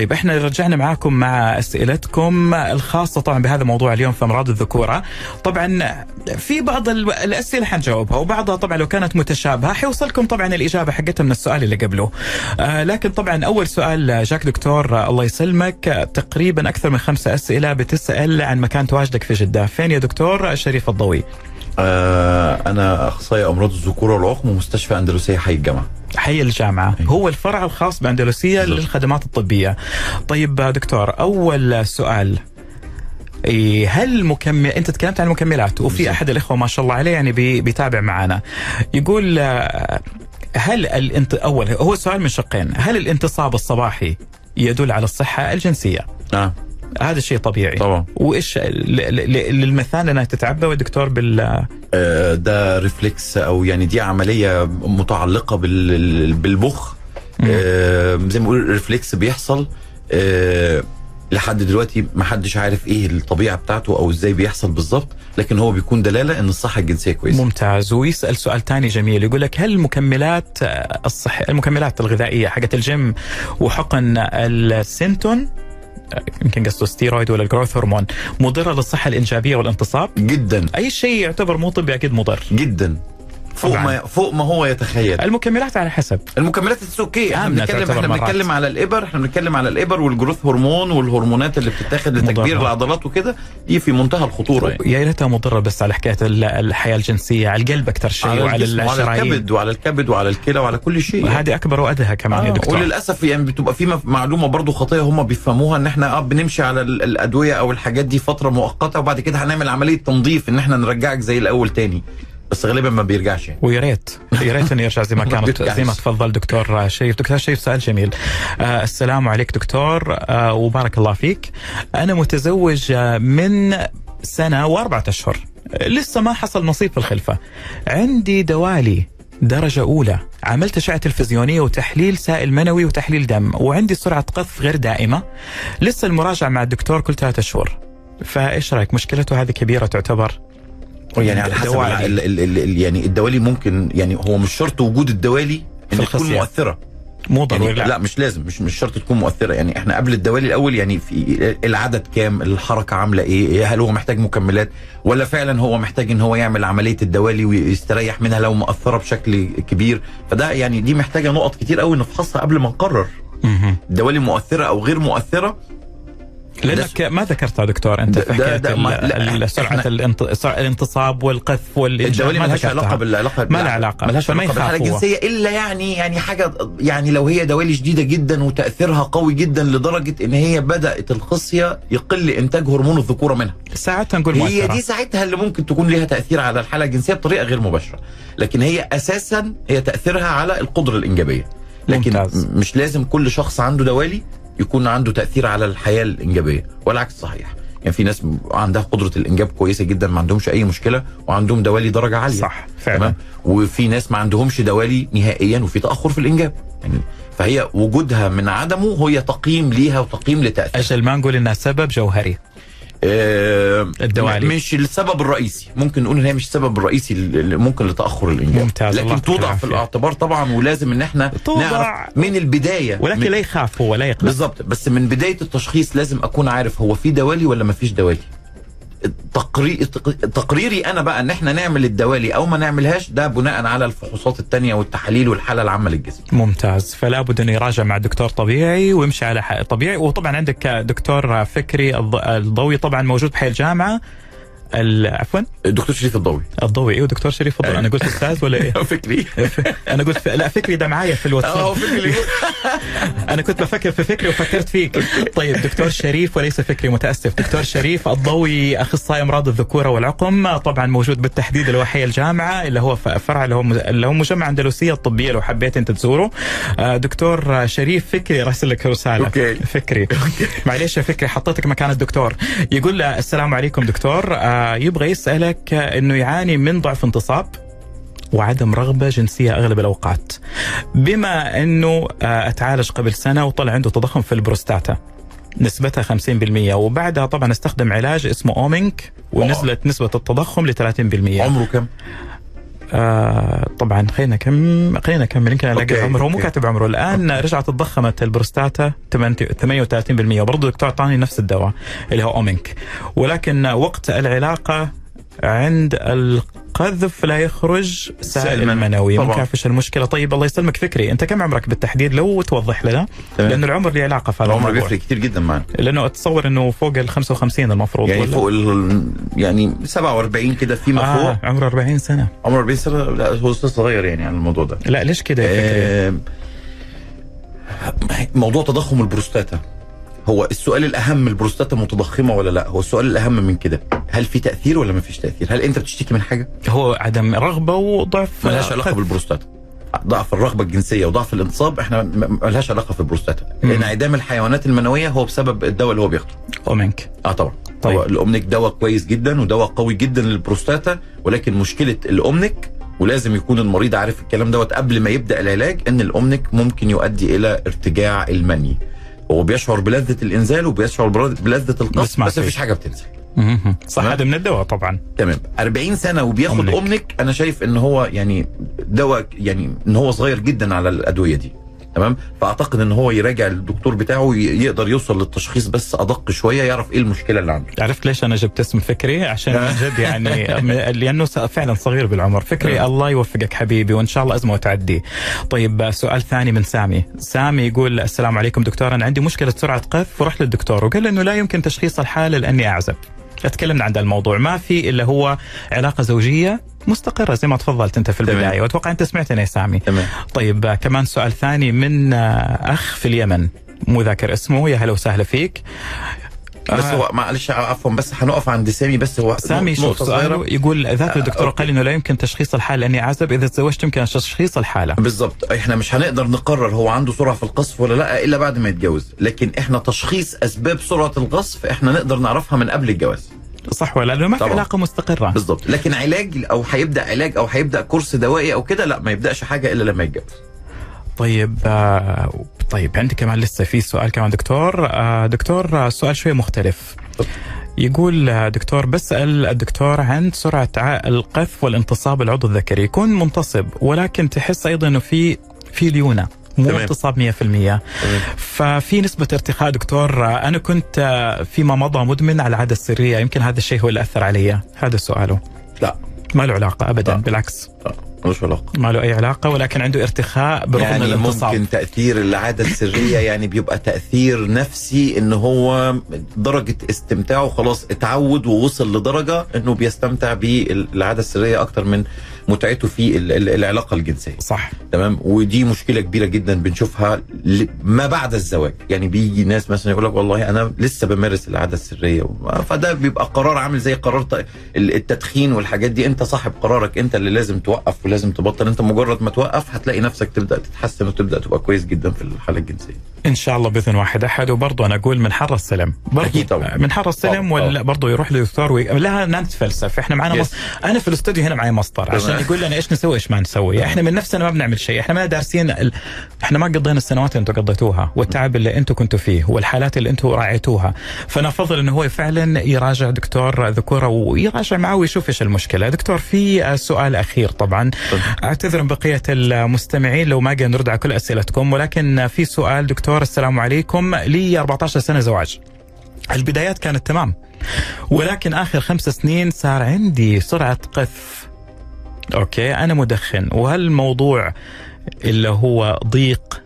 طيب إحنا رجعنا معاكم مع أسئلتكم الخاصة طبعا بهذا الموضوع اليوم في أمراض الذكورة. طبعا في بعض ال- الأسئلة حنجاوبها وبعضها طبعا لو كانت متشابهة حيوصلكم طبعا الإجابة حقتها من السؤال اللي قبله. آه لكن طبعا أول سؤال جاك دكتور آه الله يسلمك. آه، تقريبا أكثر من خمسة أسئلة بتسأل عن مكان تواجدك في جدة. فين يا دكتور؟ شريف الضوي. آه أنا أخصائي أمراض الذكورة والعقم ومستشفى أندلسية حي الجامعة. حي الجامعة. أيوة. هو الفرع الخاص بأندلسية بالضبط. للخدمات الطبية. طيب دكتور أول سؤال. إيه، هل مكمل أنت تكلمت عن المكملات وفي. أحد الإخوة ما شاء الله عليه يعني بي... بيتابع معنا. يقول آه، هل الانت... أول هو سؤال من شقين. هل الانتصاب الصباحي يدل على الصحة الجنسية؟ نعم. هذا شيء طبيعي. طبعا. وإيش ل... ل... ل- للمثال انها تتعبى والدكتور بال آه، ده reflex أو يعني دي عملية متعلقة بال- بالمخ. آه، زي ما بقول reflex بيحصل آه، لحد دلوقتي ما حدش عارف إيه الطبيعة بتاعته أو إزاي بيحصل بالظبط لكن هو بيكون دلالة إن الصحة الجنسية كويسة. ممتاز. ويسأل سؤال ثاني جميل يقول لك هل المكملات الصح المكملات الغذائية حقت الجيم وحقن السنتون يمكن قصده ستيرويد ولا ال growth hormone مضرة للصحة الإنجابية والانتصاب؟ جدا. أي شيء يعتبر مو طبي أكيد مضر. جدا. فوق طبعاً. ما فوق ما هو يتخيل. المكملات على حسب. المكملات it's okay إحنا آمنة بنتكلم إحنا. بنتكلم على الإبر إحنا بنتكلم على الإبر وال growth hormone والهرمونات اللي بتتاخد لتكبير. العضلات وكده. دي في منتهى الخطورة. يا ريتها مضرة بس على حكاية ال- الحياة الجنسية على القلب أكثر شيء على وعلى وعلى الشرايين الكبد وعلى الكبد وعلى الكلى وعلى كل شيء. هذه أكبر وأدهى كمان يا آه دكتور. وللأسف يعني بتبقى في معلومة برضو خاطئه هم بيفهموها إن إحنا آه بنمشي على ال- الأدوية أو الحاجات دي فترة مؤقتة وبعد كده هنعمل عملية تنظيف إن إحنا نرجعك زي الأول تاني. بس غالبا ما بيرجعش يعني. ويا ريت. يا ريت انه يرجع زي ما كانت. زي ما تفضل دكتور شريف. دكتور شريف سؤال جميل. آه السلام عليك دكتور. آه وبارك الله فيك. أنا متزوج آه، من سنة وأربعة أشهر. لسه ما حصل نصيب في الخلفة. عندي دوالي درجة أولى. عملت أشعة تلفزيونية وتحليل سائل منوي وتحليل دم. وعندي سرعة قذف غير دائمة. لسه المراجعة مع الدكتور كل ثلاثة أشهر فإيش رأيك؟ مشكلته هذه كبيرة تعتبر. يعني على حسب دوالي. ال ال ال ال يعني الدوالي ممكن يعني هو مش شرط وجود الدوالي إن تكون. مؤثرة مو يعني لا. لا مش لازم مش مش شرط تكون مؤثرة يعني إحنا قبل الدوالي الأول يعني في العدد كام الحركة عاملة إيه هل هو محتاج مكملات ولا فعلا هو محتاج إن هو يعمل عملية الدوالي ويستريح منها لو مؤثرة بشكل كبير فده يعني دي محتاجة نقط كتير قوي نفحصها قبل ما نقرر. الدوالي مؤثرة أو غير مؤثرة لأنك ما ذكرتها دكتور أنت في حكايه ما- سرعة الانتصاب والقذف الدوالي ما ذكرتها. علاقة بالعلاقه ما لها علاقة. ملهاش فما علاقة بالحاله. الجنسية إلا يعني يعني حاجة يعني لو هي دوالي شديده جدا وتأثيرها قوي جدا لدرجة إن هي بدأت الخصيه يقل إنتاج هرمون الذكورة منها ساعتها نقول هي. دي ساعتها اللي ممكن تكون ليها تأثير على الحالة الجنسية بطريقة غير مباشرة لكن هي أساسا هي تأثيرها على القدرة الإنجابية لكن ممتاز. مش لازم كل شخص عنده دوالي يكون عنده تأثير على الحياة الإنجابية والعكس صحيح. يعني في ناس عندها قدرة الإنجاب كويسة جدا ما عندهمش أي مشكلة وعندهم دوالي درجة عالية. صح فعلا. تمام؟ وفي ناس ما عندهمش دوالي نهائيا وفي تأخر في الإنجاب. يعني فهي وجودها من عدمه هي تقييم ليها وتقييم لتاثير أجل ما نقول إنها سبب جوهري. الدوالي. مش السبب الرئيسي ممكن نقول إن هي مش السبب الرئيسي اللي ممكن لتأخر الانجاب ممتاز، لكن توضع في. الاعتبار طبعا ولازم إن إحنا. نعرف من البداية ولكن من لا يخاف هو لا يقلق بالظبط بس من بداية التشخيص لازم أكون عارف هو في دوالي ولا ما فيش دوالي تقري... تقريري أنا بقى إن إحنا نعمل الدوالي أو ما نعملهاش ده بناء على الفحوصات التانية والتحاليل والحالة العامة للجسم. ممتاز. فلا بد إنه يراجع مع دكتور طبيعي ويمشي على طبيعي. وطبعا عندك دكتور فكري الض- الضوي طبعا موجود بحي الجامعة. ال- عفوا. الدكتور شريف الضوي الضوئي إيوه دكتور شريف الضوئي أنا قلت أستاذ ولا إيه؟ فكري. أنا قلت. لا فكري ده معايا في آه الواتساب فكري. أنا كنت بفكر في فكري وفكرت فيك. طيب دكتور شريف وليس فكري متأسف. دكتور شريف الضوي أخصائي أمراض الذكورة والعقم طبعا موجود بالتحديد الوحي الجامعة اللي هو فرع اللي هو اللي هو مجمع أندلسية الطبية لو حبيت أنت تزوره. آه، دكتور شريف فكري راسل لك رسالة. أوكي. فكري. معليش يا فكري حطيتك مكان الدكتور. يقول آه، السلام عليكم دكتور. آه، يبغى يسألك إنه يعاني من ضعف انتصاب وعدم رغبة جنسية أغلب الأوقات. بما أنه آه، أتعالج قبل سنة وطلع عنده تضخم في البروستاتا. نسبتها 50% وبعدها طبعا استخدم علاج اسمه أومنيك ونزلت نسبة التضخم ل 30% عمره كم؟ آه طبعا خلينا كم خلينا نكمل يمكن الاقي okay، عمره مو okay. كاتب عمره. الآن رجعت تضخمت البروستاتا 38% وبرضه الدكتور اعطاني نفس الدواء اللي هو أومنيك. ولكن وقت العلاقة عند القذف لا يخرج سائل منوي. منوي طبعاً. ممكن إيش المشكلة طيب الله يسلمك فكري أنت كم عمرك بالتحديد لو توضح لنا. لأنه العمر له علاقة في هذا العمر. بيفرق كتير جدا معنا لأنه أتصور إنه فوق ال 55 المفروض يعني ولا؟ فوق ال يعني 47 كده فيما آه فوق عمره 40 سنة عمر 40 سنة لا هو صغير يعني على الموضوع ده لا ليش كده يا فكري؟ آه، موضوع تضخم البروستاتا هو السؤال الأهم البروستاتا متضخمة ولا لا؟ هو السؤال الأهم من كده. هل في تأثير ولا ما فيش تأثير؟ هل أنت بتشتكي من حاجة؟ هو عدم رغبة وضعف ملهاش علاقة. بالبروستاتا. ضعف الرغبة الجنسية وضعف الانتصاب إحنا ملهاش علاقة في البروستاتا. انعدام الحيوانات المنوية هو بسبب الدواء اللي هو بياخده. أومنيك آه طبعا. طيب. هو الأومنيك دواء كويس جدا ودواء قوي جدا للبروستاتا ولكن مشكلة الأومنيك ولازم يكون المريض عارف الكلام دوت قبل ما يبدأ العلاج إن الأومنيك ممكن يؤدي إلى ارتجاع المني. هو بيشعر بلذة الإنزال وبيشعر بلذه القصف بس. مفيش حاجة بتنزل. صح. هذا من الدواء طبعا تمام 40 سنة وبياخد. اومنيك أنا شايف إن هو يعني دواء يعني إن هو صغير جدا على الأدوية دي تمام؟ فأعتقد إن هو يراجع الدكتور بتاعه يقدر يوصل للتشخيص بس أدق شوية يعرف إيه المشكلة اللي عنده. عرفت ليش أنا جبت اسم فكري؟ عشان من جد يعني لأنه فعلا صغير بالعمر. فكري نعم. الله يوفقك حبيبي وإن شاء الله أزمة وتعدي. طيب سؤال ثاني من سامي. سامي يقول السلام عليكم دكتور أنا عندي مشكلة سرعة قذف ورحت للدكتور. وقال إنه لا يمكن تشخيص الحالة لأني أعزب. تكلمنا عن الموضوع. ما في إلا هو علاقة زوجية مستقرة زي ما تفضلت أنت في تمام. البدايه وأتوقع أنت سمعتني يا سامي. تمام. طيب آه، كمان سؤال ثاني من آه، أخ في اليمن مو ذاكر اسمه. يا هلا وسهلا فيك. بس آه. هو معلش عفوا بس هنقف عند سامي بس هو سامي شوف سؤاله صغيرة. يقول ذاك الدكتور أوكي. قال إنه لا يمكن تشخيص الحالة. لاني أعزب إذا تزوجت يمكن تشخيص الحالة. بالظبط إحنا مش هنقدر نقرر هو عنده سرعة في القصف ولا لا إلا بعد ما يتجوز. لكن إحنا تشخيص أسباب سرعة القصف إحنا نقدر نعرفها من قبل الجواز. صح ولا لأنه ما في. علاقة مستقرة. بالظبط لكن علاج أو هيبدأ علاج أو هيبدأ كورس دوائي أو كده لا ما يبدأش حاجة إلا لما يتجوز. طيب آه طيب عندي كمان لسه في سؤال كمان دكتور. آه دكتور آه سؤال شوية مختلف. يقول دكتور بسأل الدكتور عن سرعة القذف والانتصاب العضو الذكري. يكون منتصب ولكن تحس أيضا أنه في في ليونة. مو تمام. انتصاب 100% ففي نسبة ارتخاء دكتور أنا كنت آه، فيما مضى مدمن على العادة السرية. يمكن هذا الشيء هو اللي أثر علي. هذا سؤاله. لا. ما له علاقة أبدا لا. بالعكس. لا ملوش علاقة. ما له أي علاقة ولكن عنده ارتخاء برغم يعني الانتصاب ممكن تأثير العادة السرية يعني بيبقى تأثير نفسي ان هو درجة استمتاعه خلاص اتعود ووصل لدرجة إنه بيستمتع بالعادة السرية أكتر من متعته في ال- ال- العلاقة الجنسية. صح. تمام؟ ودي مشكلة كبيرة جدا بنشوفها ما بعد الزواج. يعني بيجي ناس مثلا يقول لك والله أنا لسه بمارس العادة السرية. فده بيبقى قرار عامل زي قرار التدخين والحاجات دي. أنت صاحب قرارك أنت اللي لازم توقف ولازم تبطل. أنت مجرد ما توقف هتلاقي نفسك تبدأ تتحسن وتبدأ تبقى كويس جدا في الحالة الجنسية. إن شاء الله بإذن واحد أحد. وبرضه أنا أقول من حر السلم. برضه طبعاً. من حر السلم ولا. برضه يروح للدكتور وي... لا نتفلسف. إحنا Yes. مص... أنا في الاستوديو هنا معي مسطر عشان يقول لنا إيش نسوي إيش ما نسوي؟ إحنا من نفسنا ما بنعمل شيء. إحنا ما دارسين ال... إحنا ما قضينا السنوات اللي أنتم قضيتوها والتعب اللي أنتم كنتوا فيه والحالات اللي أنتم راعيتوها. فأنا أفضل إنه هو فعلا يراجع دكتور ذكورة ويراجع معه ويشوف إيش المشكلة. دكتور في سؤال أخير طبعا. أعتذر من بقية المستمعين لو ما قدرنا نرد على كل أسئلتكم ولكن في سؤال دكتور السلام عليكم. لي 14 سنة زواج. البدايات كانت تمام ولكن آخر خمس سنين صار عندي سرعة قذف. أوكي أنا مدخن. وهل الموضوع اللي هو ضيق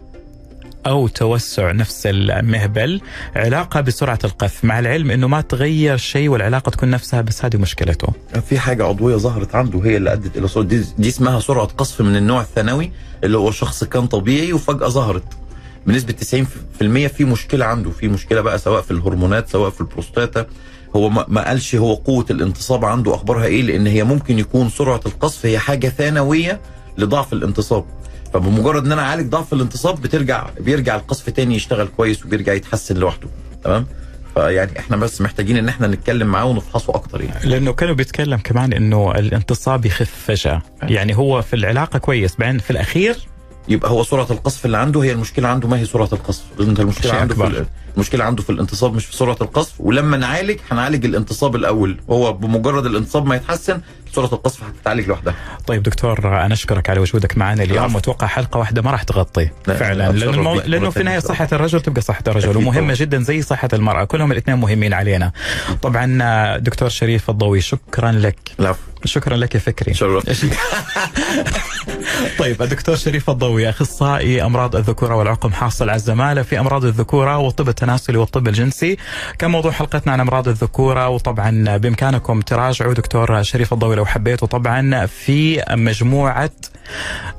أو توسع نفس المهبل علاقة بسرعة القذف؟ مع العلم إنه ما تغير شيء والعلاقة تكون نفسها بس هذه مشكلته. في حاجة عضوية ظهرت عنده هي اللي أدت إلى سرعه دي, دي اسمها سرعة قصف من النوع الثانوي اللي هو شخص كان طبيعي وفجأة ظهرت. بنسبة 90% في مشكلة عنده. في مشكلة بقى سواء في الهرمونات سواء في البروستاتا. هو ما قالش هو قوة الانتصاب عنده أخبارها إيه لأن هي ممكن يكون سرعة القصف هي حاجة ثانوية لضعف الانتصاب. فبمجرد إن أنا أعالج ضعف الانتصاب بترجع بيرجع القصف تاني يشتغل كويس وبيرجع يتحسن لوحده. تمام؟ فيعني إحنا بس محتاجين إن إحنا نتكلم معاه ونفحصه أكتر يعني. لأنه كانوا بيتكلم كمان إنه الانتصاب يخف فجأة. يعني هو في العلاقة كويس بعدين في الأخير يبقى هو سرعة القصف اللي عنده هي المشكلة عنده ما هي سرعة القصف أنت المشكلة عنده في أكبر. ال- المشكلة عنده في الانتصاب مش في سرعة القصف ولما نعالج هنعالج الانتصاب الأول هو بمجرد الانتصاب ما يتحسن سرعه القصف هتتعالج لوحدها. طيب دكتور أنا أشكرك على وجودك معنا اليوم. وأتوقع حلقة واحدة ما راح تغطي لا، فعلا. لأنه المو... لأنه في النهاية. صحة الرجل تبقى صحة الرجل ومهمه. جدا زي صحة المرأة. كلهم الاثنين مهمين علينا. طبعا دكتور شريف الضوي شكرا لك. العفو. شكرا لك يا فكري. طيب الدكتور شريف الضوي أخصائي أمراض الذكورة والعقم حاصل على الزمالة في أمراض الذكورة والطب التناسلي والطب الجنسي. كان موضوع حلقتنا عن أمراض الذكورة وطبعا بإمكانكم تراجعوا دكتور شريف الضوي لو حبيتوا طبعا في مجموعة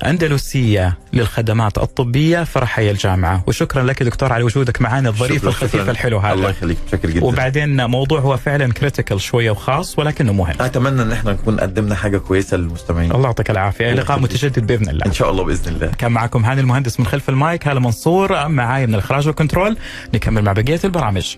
أندلسية للخدمات الطبية في رحي الجامعة. وشكرا لك دكتور على وجودك معنا الظريف شكراً، الخفيف شكراً. الحلو الله هذا يخليك شكر جدا. وبعدين موضوع هو فعلا كريتيكال شوية وخاص ولكنه مهم. أتمنى إن إحنا نكون قدمنا حاجة كويسة للمستمعين. الله يعطيك العافية. الله لقاء. متجدد بإذن الله. إن شاء الله بإذن الله. كان معكم هاني المهندس من خلف المايك هلا منصور معاي من الإخراج وال control. نكمل مع بقية البرامج.